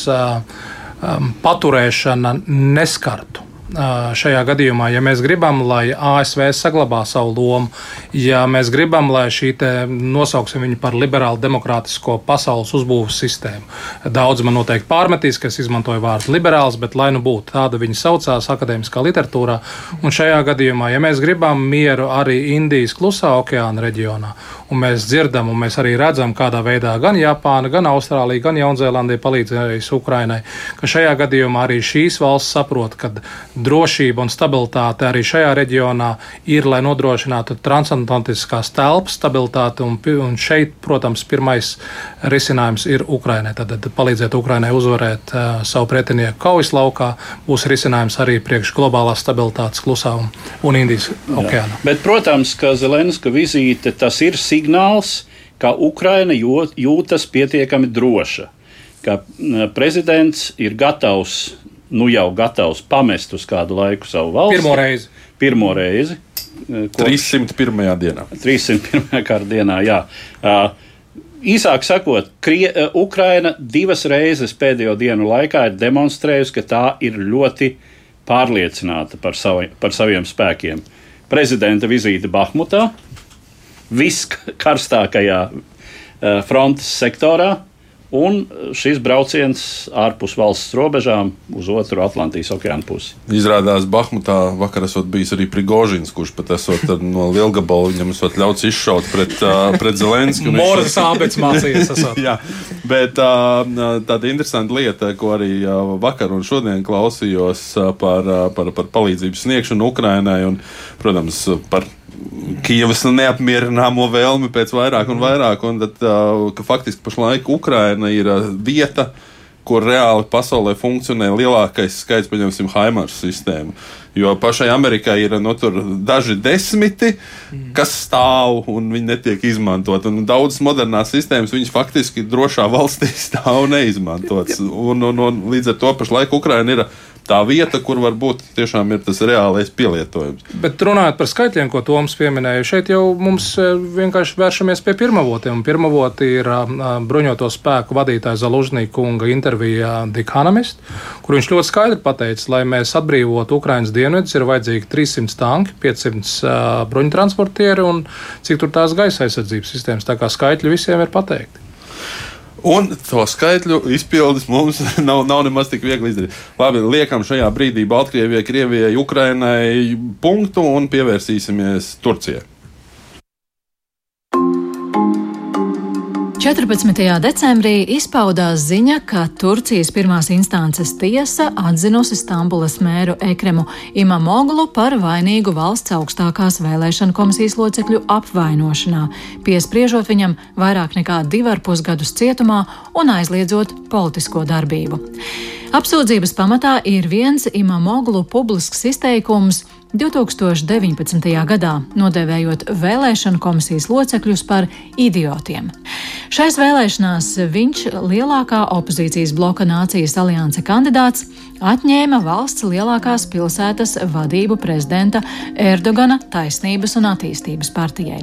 paturēšana neskartu. Šajā gadījumā, ja mēs gribam, lai ASV saglabā savu lomu, ja mēs gribam, lai šī nosauksim viņu par liberālu demokrātisko pasaules uzbūves sistēmu, daudz man noteikti pārmetīs, ka es izmantoju vārdu liberāls, bet lai nu būtu tāda viņa saucās akadēmiskā literatūrā, un šajā gadījumā, ja mēs gribam mieru arī Indijas klusā okeāna reģionā Un mēs dzirdam, un mēs arī redzam, kādā veidā gan Japāna, gan Austrālija, gan Jaunzēlandija palīdzējusi Ukrainai, ka šajā gadījumā arī šīs valsts saprot, ka drošība un stabilitāte arī šajā reģionā ir, lai nodrošinātu transatlantiskās telpas stabilitāti. Un, un šeit, protams, pirmais risinājums ir Ukrainai. Tad, tad palīdzēt Ukrainai uzvarēt uh, savu pretinieku kaujas laukā, būs risinājums arī priekš globālās stabilitātes klusā un, un Indijas okeāna. Bet, protams, ka Zelenska vizīte tas ir signāls signāls, ka Ukraina jūtas pietiekami droša, ka prezidents ir gatavs, nu jau gatavs pamest uz kādu laiku savu valsti. Pirmo reizi. Pirmo reizi. 301. dienā. 301. kārta dienā, jā. Uh, Īsāk sakot, Krie, Ukraina divas reizes pēdējo dienu laikā ir demonstrējusi, ka tā ir ļoti pārliecināta par, savi, par saviem spēkiem. Prezidenta vizīte Bahmutā, viskarstākajā uh, frontes sektorā. Un šis brauciens ārpus valsts robežām uz otru Atlantijas okeāna pusi. Izrādās, Bahmutā vakar esot bijis arī Prigožins, kurš pat esot no Lielgabala viņam esot ļauts izšaut pret, uh, pret Zelenski. Moras ābets mācījies. Jā, bet uh, tāda interesanta lieta, ko arī vakar un šodien klausījos par, par, par palīdzību sniegšanu Ukrainai un, protams, par Kievas neapmierināmo vēlmi pēc vairāk un vairāk, un tad, ka faktiski pašlaik Ukraina ir vieta, kur reāli pasaulē funkcionē lielākais skaits, paņemsim, Haimars sistēmu. Jo pašai Amerikai ir no, nu, daži desmiti, kas stāv un viņi netiek izmantot. Un daudzas modernās sistēmas viņas faktiski drošā valstī stāv neizmantotas. Un, un, un līdz ar to pašlaik Ukraina ir tā vieta, kur varbūt tiešām ir tas reālais pielietojums. Bet runājot par skaitļiem, ko Toms pieminēja, šeit jau mums e, vienkārši vēršamies pie pirmavotiem. Pirmavoti ir bruņoto spēku vadītāja Zalužņīka kunga intervijā The Economist, kur viņš ļoti skaidri pateica, lai mēs atbrīvotu Ukraiņas dienvidus, ir vajadzīgi 300 tanki, 500 bruņtransportieri un cik tur tās gaisa aizsardzības sistēmas. Tā kā skaitļi visiem ir pateikti. Un to skaitļu izpildus mums nav, nav nemaz tik viegli izdarīt. Labi, liekam šajā brīdī Baltkrievijai, Krievijai, Ukrainai punktu un pievērsīsimies Turcijai. 14. decembrī izpaudās ziņa, ka Turcijas pirmās instances tiesa atzinusi Stambulas mēru Ekremu Imamoglu par vainīgu valsts augstākās vēlēšana komisijas locekļu apvainošanā, piespriežot viņam vairāk nekā divarpus gadus cietumā un aizliedzot politisko darbību. Apsūdzības pamatā ir viens Imamoglu publisks izteikums 2019. gadā, nodēvējot vēlēšanu komisijas locekļus par idiotiem. Šais vēlēšanās viņš, lielākā opozīcijas bloka Nācijas alianse kandidāts, atņēma valsts lielākās pilsētas vadību prezidenta Erdogana taisnības un attīstības partijai.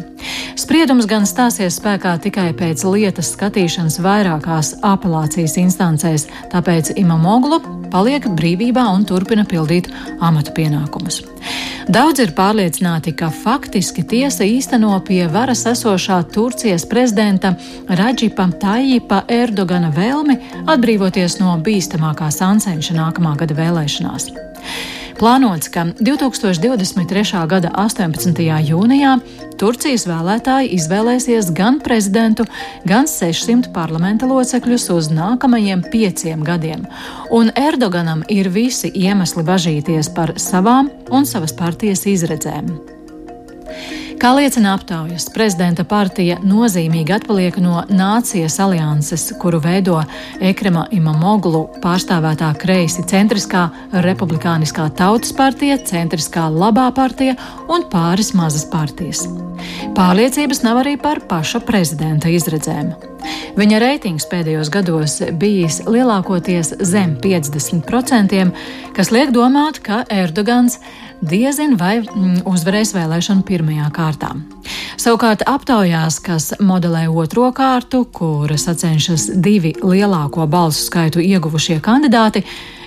Spriedums gan stāsies spēkā tikai pēc lietas skatīšanas vairākās apelācijas instancēs, tāpēc Imamoglu paliek brīvībā un turpina pildīt amatu pienākumus. Daudz ir pārliecināti, ka faktiski tiesa īsteno pie varas esošā Turcijas prezidenta Raģipa Tajipa Erdogana vēlmi atbrīvoties no bīstamākā sancenša nākamā gada vēlēšanās. Plānots, ka 2023. gada 18. jūnijā Turcijas vēlētāji izvēlēsies gan prezidentu, gan 600 parlamenta locekļus uz nākamajiem pieciem gadiem, un Erdoganam ir visi iemesli bažīties par savām un savas partijas izredzēm. Kā liecina aptaujas, prezidenta partija nozīmīgi atpaliek no nācijas alianses, kuru veido Ekrema Imamoglu pārstāvētā kreisi centriskā republikāniskā tautas partija, centriskā labā partija un pāris mazas partijas. Pārliecības nav arī par paša prezidenta izredzēm. Viņa reitings pēdējos gados bijis lielākoties zem 50%, kas liek domāt, ka Erdogans diezin vai mm, uzvarēs vēlēšanu pirmajā kārtā. Savukārt aptaujās, kas modelē otro kārtu, kur sacenšas divi lielāko balsu skaitu ieguvušie kandidāti,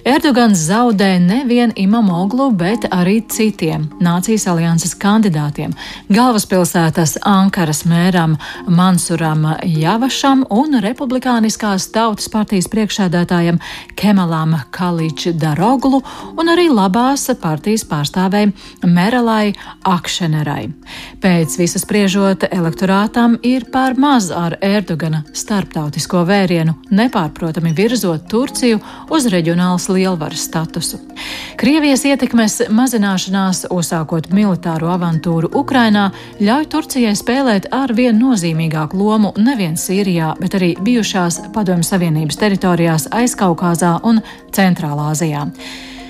Erdogans zaudē nevien Imamoglu, bet arī citiem nācijas alianses kandidātiem - galvaspilsētas Ankaras mēram Mansuram Javašam un republikāniskās tautas partijas priekšēdētājam Kemalam Kalič Daroglu un arī labās partijas pārstāvēm Merelai Akšenerai. Pēc visas spriežot, elektorātam ir pār maz ar Erdogana starptautisko vērienu, nepārprotami virzot Turciju uz reģionālas līnijas lielvaras statusu. Krievijas ietekmes mazināšanās, uzsākot militāro avantūru Ukrainā, ļauj Turcijai spēlēt ar vien nozīmīgāku lomu nevien Sīrijā, bet arī bijušās Padomju Savienības teritorijās Aizkaukāzā un Centrālā Azijā.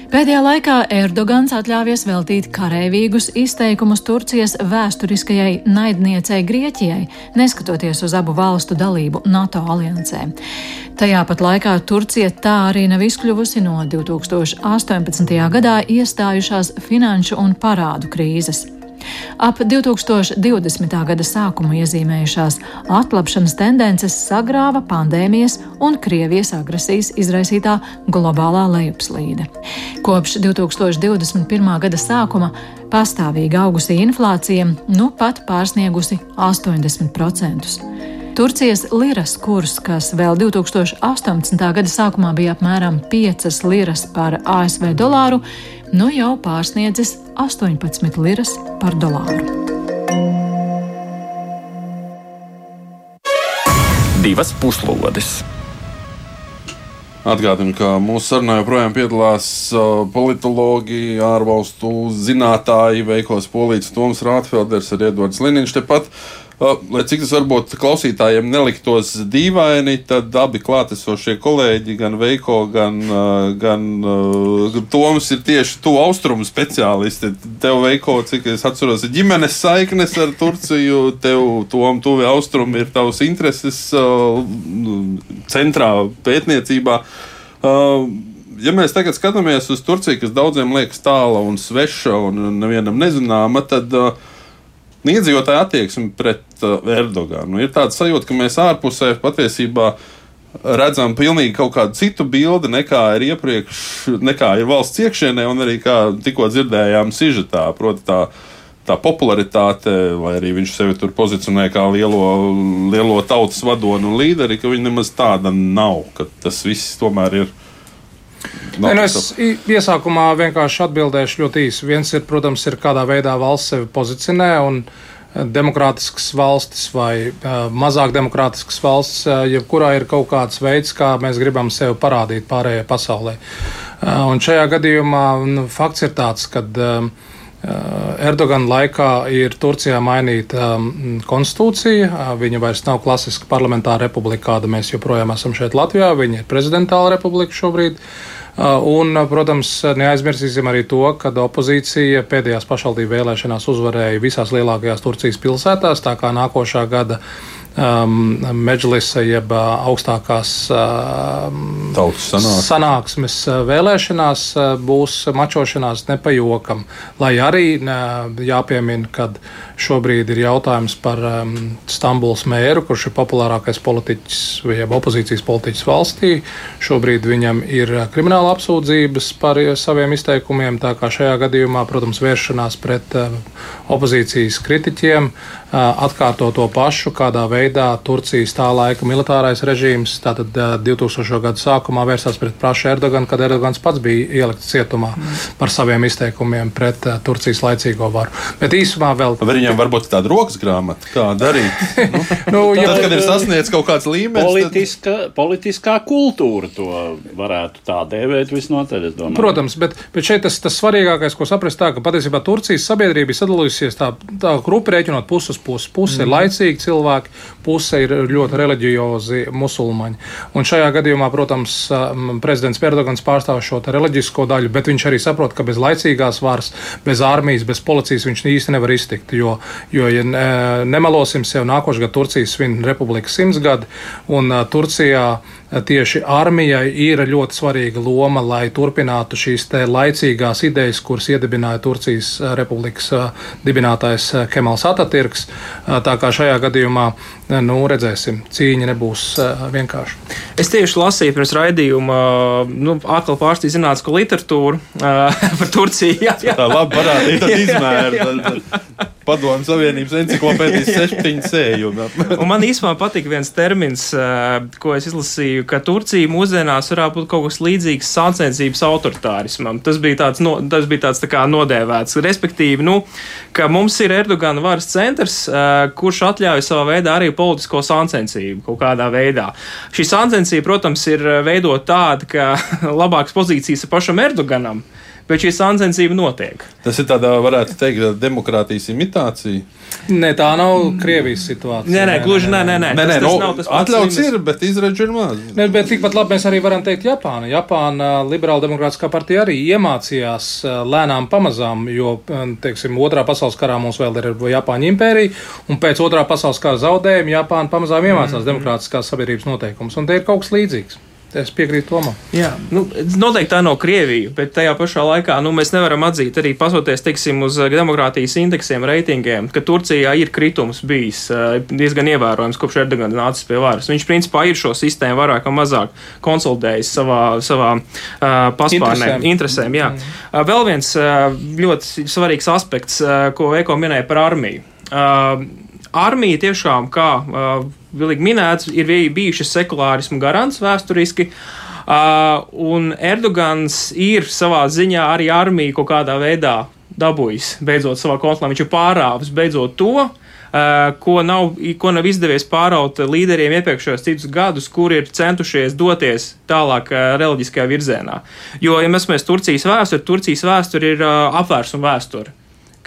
Pēdējā laikā Erdogans atļāvies veltīt karavīgus izteikumus Turcijas vēsturiskajai naidniecei Grieķijai, neskatoties uz abu valstu dalību NATO aliansē. Tajā pat laikā Turcija tā arī nav izkļuvusi no 2018. gadā iestājušās finanšu un parādu krīzes. Ap 2020. gada sākumu iezīmējušās atlapšanas tendences sagrāva pandēmijas un Krievijas agresijas izraisītā globālā lejupslīde. Kopš 2021. gada sākuma pastāvīgi augusī inflācija nu pat pārsniegusi 80%. Turcijas liras kurs, kas vēl 2018. gada sākumā bija apmēram 5 liras par ASV dolāru, nu jau pārsniedzis 18 liras par dolāru. Divas puslodes! Atgādinu, ka mūsu sarunā joprojām piedalās uh, politologi, ārvalstu zinātāji, veikos polīts Toms Rātfelders ar Edvards Liniņš tepat. Lai cik tas varbūt klausītājiem neliktos dīvaini, tad abi klātesošie kolēģi, gan Veiko, gan, gan Toms, ir tieši to austrumu speciālisti. Tev, Veiko, cik es atceros, ir ģimenes saiknes ar Turciju, tev, Tom, tuvi austrumi ir tavs intereses uh, centrā pētniecībā. Ja mēs tagad skatāmies uz Turciju, kas daudziem liekas tāla un sveša un nevienam nezināma, tad uh, iedzīvotāja attieksme pret uh, Erdoganu. Ir tāds sajūta, ka mēs ārpusē patiesībā redzam pilnīgi kaut kādu citu bildi nekā ir iepriekš, nekā ir valsts iekšienē, un arī kā tikko dzirdējām, sižetā. Proti, tā, tā popularitāte, vai arī viņš sevi tur pozicionē kā lielo, lielo tautas vadoni un līderi, ka viņa nemaz tāda nav, ka tas viss tomēr ir Nē, nu es iesākumā vienkārši atbildēšu ļoti īsi. Viens ir, protams, ir kādā veidā valsts sevi pozicionē un eh, demokrātiskas valstis vai uh, mazāk demokrātiskas valsts, uh, jebkurā ir kaut kāds veids, kā mēs gribam sevi parādīt pārējai pasaulē. Uh, un šajā gadījumā nu, fakts ir tāds, ka uh, Erdogana laikā ir Turcijā mainīta um, konstitūcija. Viņa vairs nav klasiska parlamentāra republika, kāda mēs joprojām esam šeit Latvijā. Viņa ir prezidentāla republika šobrīd. Uh, un, uh, protams, neaizmirsīsim arī to, ka opozīcija pēdējās pašvaldību vēlēšanās uzvarēja visās lielākajās Turcijas pilsētās, tā kā nākošā gada um, Medžlisa jeb uh, augstākās um, Tautas sanāk. sanāksmes uh, vēlēšanās uh, būs mačošanās nepajokam. Lai arī jāpiemina, ka šobrīd ir jautājums par um, Stambuls mēru, kurš ir populārākais politiķis vai opozīcijas politiķis valstī. Šobrīd viņam ir krimināla apsūdzības par saviem izteikumiem. Tā kā šajā gadījumā, protams, vēršanās pret uh, opozīcijas kritiķiem atkārto to pašu, kādā veidā Turcijas tā laika militārais režīms, tātad 2000. gadu sākumā vērsās pret prašu Erdoganu, kad Erdogans pats bija ielikts cietumā par saviem izteikumiem pret Turcijas laicīgo varu. Bet īsumā vēl. Vai viņam varbūt tāda rokas grāmata, kā darīt? Nu, Nu, tad, ja, kad ir sasniegts kaut kāds līmenis, tad Politiska, politiskā kultūra to varētu tā dēvēt visnotaļ. es domāju. Protams, bet, bet šeit tas, tas svarīgākais, ko saprast, tā, ka patiesībā Turcijas sabiedrība ir sadalījusies tā, tā grupa rēķinot puses uz pusi. Puse mm. laicīgi cilvēki, puse ir ļoti reliģiozi musulmaņi. Un šajā gadījumā, protams, prezidents Erdogans pārstāv šo reliģisko daļu, bet viņš arī saprot, ka bez laicīgās varas, bez armijas, bez policijas viņš īsti nevar iztikt. Jo, jo ja ne, nemelosim sev, nākošais gads Turcijas svin republikas simtsgadi, un uh, Turcijā uh, tieši armijai ir ļoti svarīga loma, lai turpinātu šīs laicīgās idejas, kuras iedibināja Turcijas republikas dibinātājs Kemals Atatürks. Tā kā šajā gadījumā, nu, redzēsim, cīņa nebūs uh, vienkārša. Es tieši lasīju pirms raidījuma, nu, atkal pārstīju zinātnisko literatūru uh, par Turciju. Jā, jā. tā labi parādīja, tad izmēra. Padomu Savienības enciklopēdijas 7 sējumi. Un man īstenībā patika viens termins, uh, ko es izlasīju, ka Turcija mūsdienās varētu būt kaut kas līdzīgs sāncensības autoritārismam. Tas bija tāds, no, tas bija tāds tā kā nodēvēts. Respektīvi, nu, ka mums ir Erdogana varas centrs, uh, kurš atļauj savā veidā arī politisko sāncensību kaut kādā veidā. Šī sāncensība, protams, ir veidot tāda, ka labākas pozīcijas ir pašam Erdoganam. Bet šī sāncensība notiek. Tas ir tādā, varētu teikt, demokrātijas imitācija. Nē, tā nav Krievijas situācija. Nē, nē, gluži nē, nē. nē. Nē, nē, tas, nu, tas nav tas pats atļauts ir, bet izredzi ir maz. Ne, bet tikpat labi mēs arī varam teikt, Japāna. Japāna liberāla demokrātiskā partija arī iemācījās eh, lēnām pamazām, jo, eh, teiksim, otrā pasaules karā mums vēl ir Japāņu impērija, un pēc otrā pasaules kara zaudējuma Japāna pamazām iemācās mm. demokrātiskās sabiedrības noteikumus, un te ir kaut kas līdzīgs. Es piekrītu Tomam. Jā, nu, noteikti tā nav Krievija, bet tajā pašā laikā nu, mēs nevaram atzīt arī pasoties teiksim, uz eh, demokrātijas indeksiem, reitingiem, ka Turcijā ir kritums bijis uh, diezgan ievērojams kopš Erdogans nācis pie varas. Viņš principā ir šo sistēmu vairāk vai mazāk konsolidējis savā, savā uh, paspārnē, Interesēm. interesēm. Jā. Uh, vēl viens uh, ļoti svarīgs aspekts, uh, ko Eko minēja par armiju. Uh, armija tiešām, kā uh, vilīgi minēts, ir bij- bijušas sekulārismu garants vēsturiski. Uh, un Erdogans ir savā ziņā arī armiju kaut kādā veidā dabūjis, beidzot savā kontrolē. Viņš ir pārāvis beidzot to, uh, ko, nav, ko nav izdevies pāraut līderiem iepriekšējos citus gadus, kuri ir centušies doties tālāk uh, reliģiskajā virzienā. Jo, ja mēs skatāmies Turcijas vēsturi, Turcijas vēsture ir uh, apvērsuma vēsture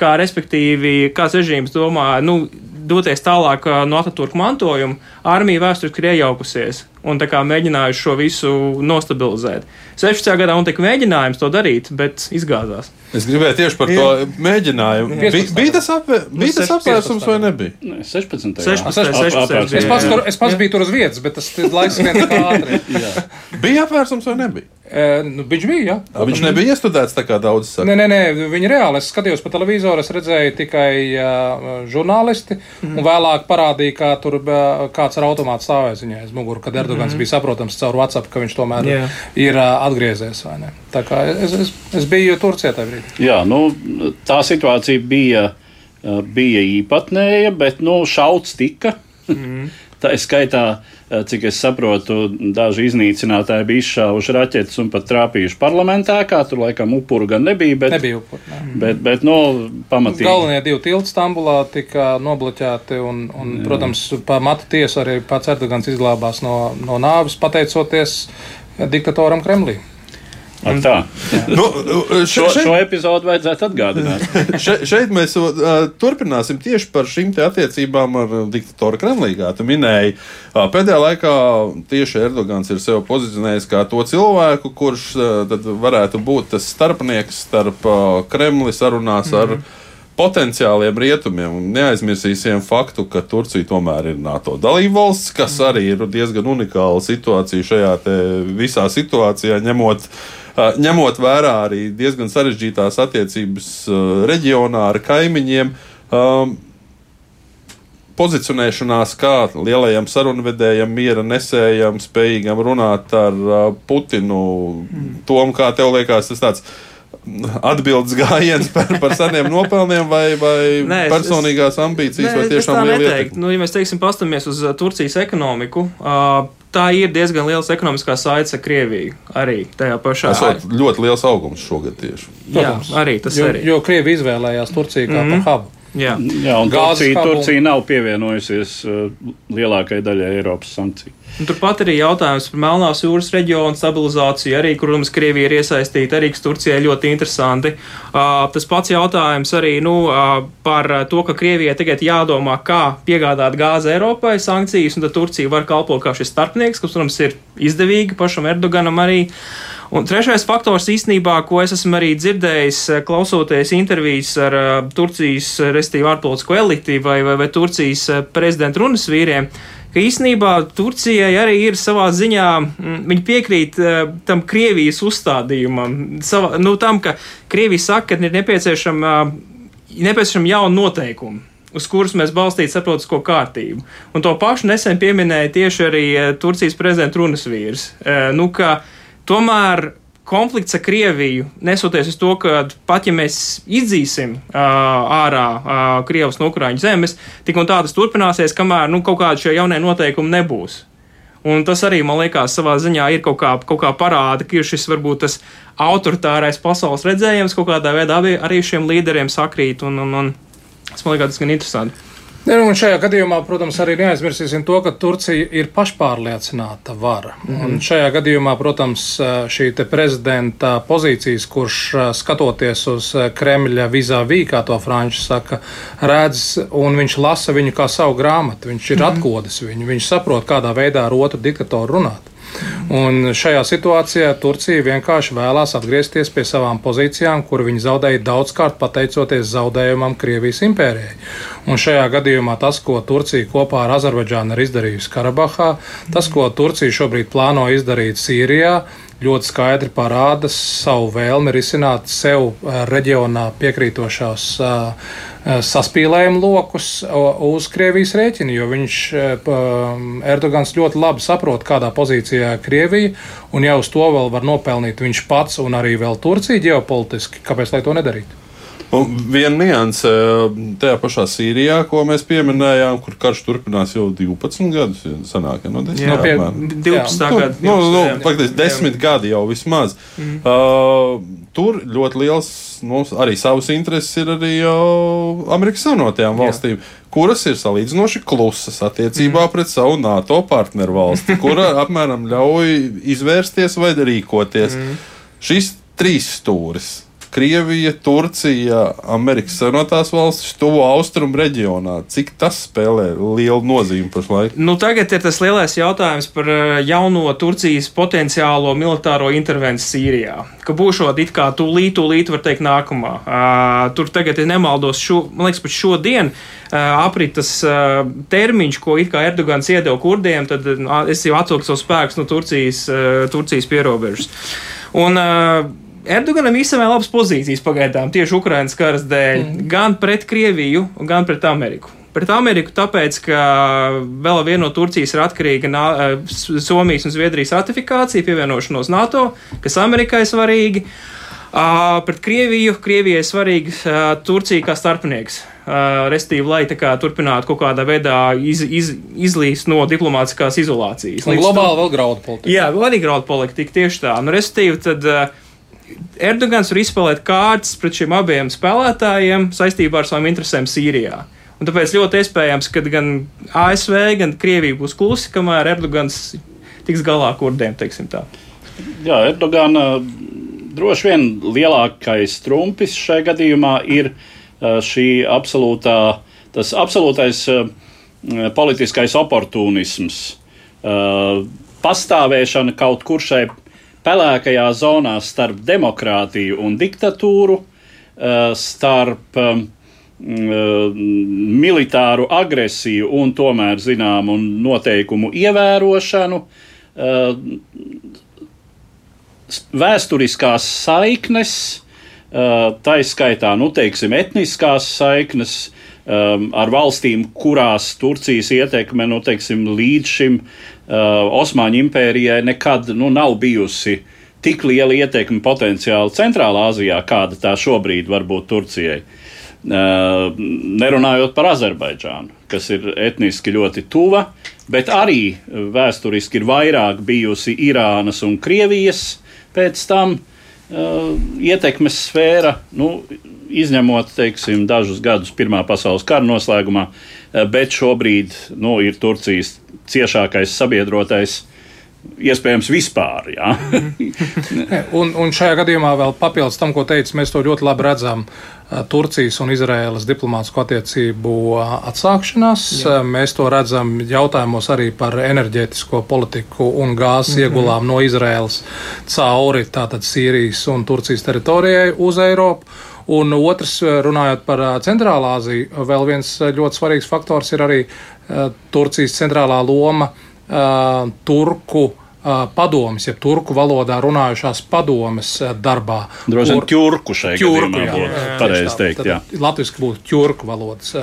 kā respektīvi kāds režīms domā, nu, doties tālāk no Atatūrka mantojuma, armija vēsturiski ir iejaukusies un mēģinājuši šo visu nostabilizēt. 16. gadā un tika mēģinājums to darīt, bet izgāzās. Es gribēju tieši par to mēģinājumu. Bija, 15. bija tas, apvē, bija tas 16. apvērsums vai nebija? Nē, 16. 16. jā. Ap- apvērsums. Es pats, tur, es pats biju tur uz vietas, bet tas laiks vien tā ātri. Bija apvērsums vai nebija? E, nu, viņš bija, jā. A, viņš nebija iestudēts tā kā daudz saka. Nē, nē, nē, viņi reāli. Es skatījos pa televizoru, es redzēju tikai uh, žurnālisti, mm. un vēlāk parādīja, kā tur uh, kāds ar automātu stāvēs viņai aiz muguras, kad Erdogans mm. bija saprotams caur WhatsApp, ka viņš tomēr Jā. yeah. ir uh, atgriezies. ne? Tā kā es, es, es biju Turcijā tajā brīdī. Jā, nu, tā situācija bija, eh, bija īpatnēja, bet nu, šauts tika. Mm. Tā ir skaitā, eh, cik es saprotu, daži iznīcinātāji bija izšāvuši raķetes un pat trāpījuši parlamentā, kā tur laikam upuru gan nebija. Bet, Nebija upuri. nē. bet, bet nu, pamatīgi. Galvenie divi tilti Stambulā tika nobloķēti, un, un protams, pa matu tiesu arī pats Erdogans izglābās no, no nāves, pateicoties diktatoram Kremlī. Ak, tā. Nu, Šo, še, šo epizodu vajadzētu atgādināt. še, šeit mēs uh, turpināsim tieši par šīm attiecībām ar uh, diktatoru Kremlī. Kā tu minēji, uh, pēdējā laikā tieši Erdogans ir sevi pozicionējis kā to cilvēku, kurš uh, tad varētu būt tas starpnieks starp uh, Kremli sarunās ar. Potenciāliem rietumiem. Un neaizmirsīsim faktu, ka Turcija tomēr ir NATO dalībvalsts, kas arī ir diezgan unikāla situācija šajā visā situācijā, ņemot, ņemot vērā arī diezgan sarežģītās attiecības reģionā ar kaimiņiem. Pozicionēšanās kā lielajam sarunvedējam, miera nesējam, spējīgam runāt ar Putinu. Mm. Tom, kā tev liekas, tas tāds atbildes gājiens par, par seniem nopelniem vai, vai nē, personīgās ambīcijas, nē, vai tiešām liela lieta? Nu, ja mēs teiksim, pastamies uz Turcijas ekonomiku. Uh, Tā ir diezgan liela ekonomiskā saite ar Krieviju. Arī tajā pašā. Tas ir ļoti liels augums šogad tieši. Protams. Jā, arī tas jo, arī. Jo Krievija izvēlējās Turciju kā mm -hmm. par hubu. Jā, Jā un Turcija, Turcija nav pievienojusies uh, lielākajai daļai Eiropas sankciju. Turpat arī jautājums par Melnās jūras reģionu stabilizāciju, arī, kur, protams, Krievija ir iesaistīta, arī kas Turcijai ļoti interesanti. Uh, tas pats jautājums arī nu, uh, par to, ka Krievijai tagad jādomā, kā piegādāt gāzi Eiropai sankcijas, un tad Turcija var kalpot kā šis starpnieks, kas, protams, ir izdevīgi pašam Erdoganam arī. Un trešais faktors īstenībā, ko es esmu arī dzirdējis, eh, klausoties intervijas ar uh, Turcijas, restīvi ārpolitisko eliti vai, vai, vai Turcijas eh, prezidenta runas vīriem, ka īstenībā Turcijai arī ir savā ziņā, mm, viņi piekrīt tam Krievijas uzstādījumam, savā, nu, tam, ka Krievija saka, ka ir nepieciešama, nepieciešama jauna noteikuma uz kuras mēs balstītu saprotisko kārtību. Un to pašu nesen pieminēja tieši arī Turcijas prezidenta runas vīrs. Nu, ka, uh, Tomēr konflikts ar Krieviju, nesoties uz to, ka pat ja mēs izdzīsim uh, ārā uh, Krievijas no Ukraiņu zemes, tik un tā tas turpināsies, kamēr nu, kaut kādi šie jaunie noteikumi nebūs. Un tas arī, man liekas, savā ziņā ir kaut kā, kaut kā parāda, ka šis varbūt tas autoritārais pasaules redzējums kaut kādā veidā arī šiem līderiem sakrīt, un, un, un tas man liekas diezgan interesanti. Ja, un šajā gadījumā, protams, arī neaizmirsīsim to, ka Turcija ir pašpārliecināta vara. Mm -hmm. Un šajā gadījumā, protams, šī prezidenta pozīcijas, kurš skatoties uz Kremļa vizāvī, kā to franči saka, redz un viņš lasa viņu kā savu grāmatu. Viņš ir mm -hmm. atkodis viņu, viņš saprot, kādā veidā ar otru diktatoru runāt. Un šajā situācijā Turcija vienkārši vēlās atgriezties pie savām pozīcijām, kur viņi zaudēja daudzkārt pateicoties zaudējumam Krievijas impērijai. Un šajā gadījumā tas, ko Turcija kopā ar Azerbaidžānu ir izdarījusi Karabahā, tas, ko Turcija šobrīd plāno izdarīt Sīrijā, ļoti skaidri parāda savu vēlmi risināt sev eh, reģionā piekrītošās uh, saspīlējumu lokus uz Krievijas rēķina, jo viņš Erdogans ļoti labi saprot, kādā pozīcijā ir Krievija, un jau uz to vēl var nopelnīt viņš pats un arī vēl Turcija ģeopolitiski. Kāpēc lai to nedarītu? Un viena nianse tajā pašā Sīrijā, ko mēs pieminējām, kur karš turpinās jau 12 gadus. Sanāk, no 10, jā, jā, 12 gadi. Nu, nu, faktiski 10 gadi jau vismaz. Mm. Uh, tur ļoti liels, nu, arī savas intereses ir arī Amerikas Savienotajām valstīm. Jā kuras ir salīdzinoši klusas attiecībā mm. pret savu NATO partneru valsti, kura apmēram ļauj izvērsties vai rīkoties. Mm. Šis trīs stūris Krievija, Turcija, Amerikas Savienotās valstis, tuvo austrumu reģionā. Cik tas spēlē lielu nozīmi pašlaik? Nu, tagad ir tas lielais jautājums par eh, jauno Turcijas potenciālo militāro intervenciju Sīrijā. Ka būšot it kā tūlīt, tūlīt var teikt nākamā. Uh, tur tagad, ja nemaldos, šo, man liekas, pat šodien uh, apritas uh, termiņš, ko it kā Erdogans iedeva kurdiem, tad uh, es jau atvilku savus spēkus no Turcijas, uh, Turcijas pierobežas. Un, uh, Erdoganam īstenībā labas pozīcijas pagaidām tieši Ukraiņas karas dēļ, mm. gan pret Krieviju, gan pret Ameriku. Pret Ameriku tāpēc, ka vēl viena no Turcijas ir atkarīga no Somijas un Zviedrijas ratifikācija, pievienošanos NATO, kas Amerikai svarīgi. Uh, pret Krieviju, Krievijai svarīga uh, Turcija kā starpnieks. Uh, Restīvi, lai tā kā turpinātu kaut kādā veidā iz, iz, izlīst no diplomātiskās izolācijas. Un globāli vēl graudu politika. Jā, vēl arī graudu politika, tieši tā. Nu, restīvi, tad uh, Erdogans var izspēlēt kārtas pret šiem abiem spēlētājiem saistībā ar savām interesēm Sīrijā. Un tāpēc ļoti iespējams, ka gan ASV, gan Krievija būs klusi, kamēr Erdogans tiks galā ar kurdiem. Jā, Erdogana droši vien lielākais trumpis šajā gadījumā ir šī absolūtā, tas absolūtais politiskais oportunisms, pastāvēšana kaut kur šai pelēkajā zonā starp demokrātiju un diktatūru, eh, starp eh, militāru agresiju un tomēr zināmu noteikumu ievērošanu, vēsturiskās saiknes, tā izskaitā, nu, teiksim, etniskās saiknes ar valstīm, kurās Turcijas ietekme, nu, teiksim, līdz šim Osmaņu impērijai nekad nu, nav bijusi tik liela ietekme potenciāli Centrālā Azijā, kāda tā šobrīd var būt Turcijai. Nerunājot par Azerbaidžānu, kas ir etniski ļoti tuva, bet arī vēsturiski ir vairāk bijusi Irānas un Krievijas pēc tam uh, ietekmes sfēra, nu, izņemot teiksim, dažus gadus Pirmā pasaules kara noslēgumā, uh, bet šobrīd nu, ir Turcijas ciešākais sabiedrotais. Iespējams, vispār. Ja? un, un šajā gadījumā vēl papildus tam, ko teicu, mēs to ļoti labi redzam Turcijas un Izraēlas diplomātsko attiecību atsākšanās. Jā. Mēs to redzam jautājumos arī par enerģētisko politiku un gāzes mm -hmm. iegulām no Izraēlas cauri tātad Sīrijas un Turcijas teritorijai uz Eiropu. Un otrs, runājot par Centrālā Aziju, vēl viens ļoti svarīgs faktors ir arī Turcijas centrālā loma Turku padomas, ja turku valodā runājušās padomas darbā. Droši vien ķurku šeit ķurku, jā, būtu pareizi teikt. Jā. Latviski būtu ķurku valodas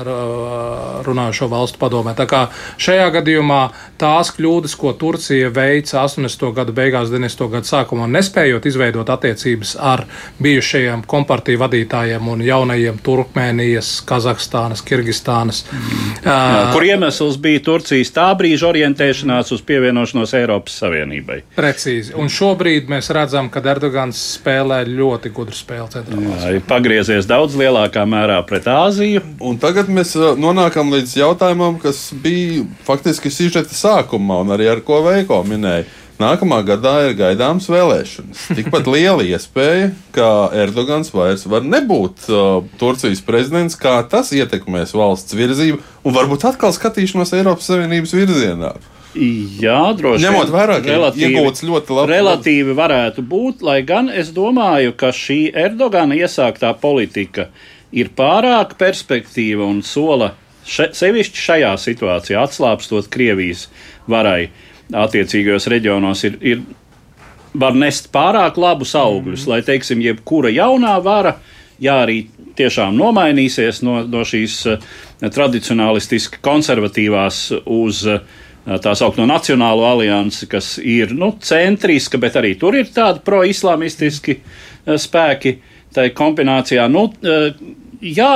runājušo valstu padomē. Tā kā šajā gadījumā tās kļūdas, ko Turcija veica 80. gadu beigās, 90. gadu sākumā, nespējot izveidot attiecības ar bijušajiem kompartiju vadītājiem un jaunajiem Turkmēnijas, Kazahstānas, Kirgistānas. Mm. Jā, kur iemesls bija Turcijas tā brīža orientēšanās uz pievienošanos Eiropas Savienībai? Savienībai. Precīzi. Un šobrīd mēs redzam, ka Erdogans spēlē ļoti gudru spēli centrālā. Ir pagriezies daudz lielākā mērā pret Āziju. Un tagad mēs uh, nonākam līdz jautājumam, kas bija faktiski sižeta sākumā un arī ar ko Veiko minēja. Nākamā gadā ir gaidāmas vēlēšanas. Tikpat liela iespēja, ka Erdogans vairs var nebūt uh, Turcijas prezidents, kā tas ietekmēs valsts virzību un varbūt atkal skatīšanos Eiropas Savienības virzienā. Jā, droši vien. Ņemot vērā, ka iegūts ļoti labi. Relatīvi varētu būt, lai gan es domāju, ka šī Erdogana iesāktā politika ir pārāk perspektīva un sola še, sevišķi šajā situācijā atslābstot Krievijas varai attiecīgajos reģionos ir, ir var nest pārāk labus augļus, mm. lai, teiksim, jebkura jaunā vara, jā, arī tiešām nomainīsies no, no šīs uh, tradicionālistiski konservatīvās uz uh, tā saucamo Nacionālo aliansi, kas ir nu, centriska, bet arī tur ir tādi pro-islamistiski spēki. Tā kombinācijā, nu, jā,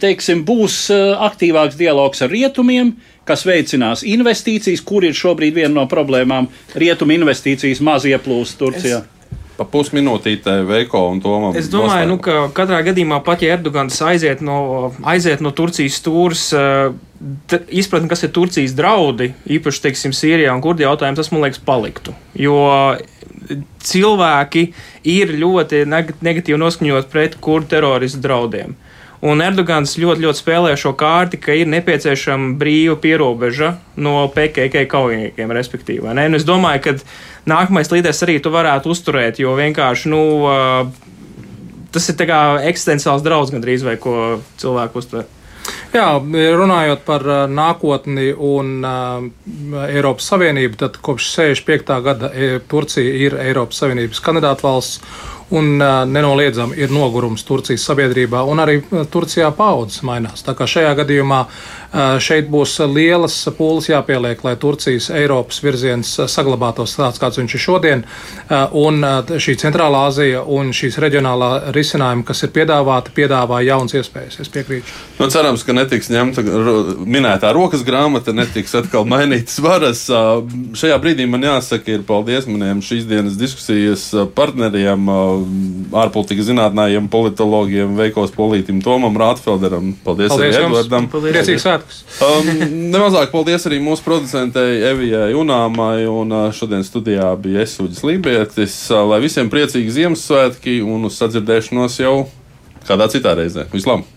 teiksim, būs aktīvāks dialogs ar rietumiem, kas veicinās investīcijas, kur ir šobrīd viena no problēmām. Rietumu investīcijas maz ieplūst Turcijā. Es Pa pusminūtītē Veiko un Tomam. Es domāju, nu, ka katrā gadījumā pat ja Erdogans aiziet no, aiziet no Turcijas stūres, eh, izpratni, kas ir Turcijas draudi, īpaši, teiksim, Sīrijā un Kurdi jautājums, tas, man liekas, paliktu. Jo cilvēki ir ļoti negatīvi noskaņot pret kurdu teroristu draudiem. Un Erdogans ļoti, ļoti spēlē šo kārti, ka ir nepieciešama brīva pierobeža no PKK kaujiniekiem, respektīvi. Nu, es domāju, ka nākamais līderis arī tu varētu uzturēt, jo vienkārši, nu, tas ir kā eksistenciāls draudz gandrīz vai ko cilvēku uztver. Jā, runājot par nākotni un uh, Eiropas Savienību, tad kopš 65. gada Turcija ir Eiropas Savienības kandidāta valsts un nenoliedzami ir nogurums Turcijas sabiedrībā, un arī Turcijā paudzes mainās. Tā kā šajā gadījumā šeit būs lielas pūles jāpieliek, lai Turcijas Eiropas virziens saglabātos tāds, kāds viņš ir šodien, un šī centrālā Azija un šīs reģionālā risinājuma, kas ir piedāvāti, piedāvā jauns iespējas. Es piekrītu. Nu, cerams, ka netiks ņemta minētā rokas grāmata, netiks atkal mainītas varas. Šajā brīdī man jāsaka, ir paldies maniem šīs dienas diskusijas partneriem ārpolitikas zinātnējiem, politologiem, Veikos Polītim, Tomam Rātfelderam. Paldies, paldies arī Edvardam. Priecīgs svētkus. Um, nemazāk paldies arī mūsu producentei Evijai Unāmai, un uh, šodien studijā bija Esuģis Lībietis. Uh, lai visiem priecīgi Ziemassvētki un uz sadzirdēšanos jau kādā citā reizē. Vislabāk!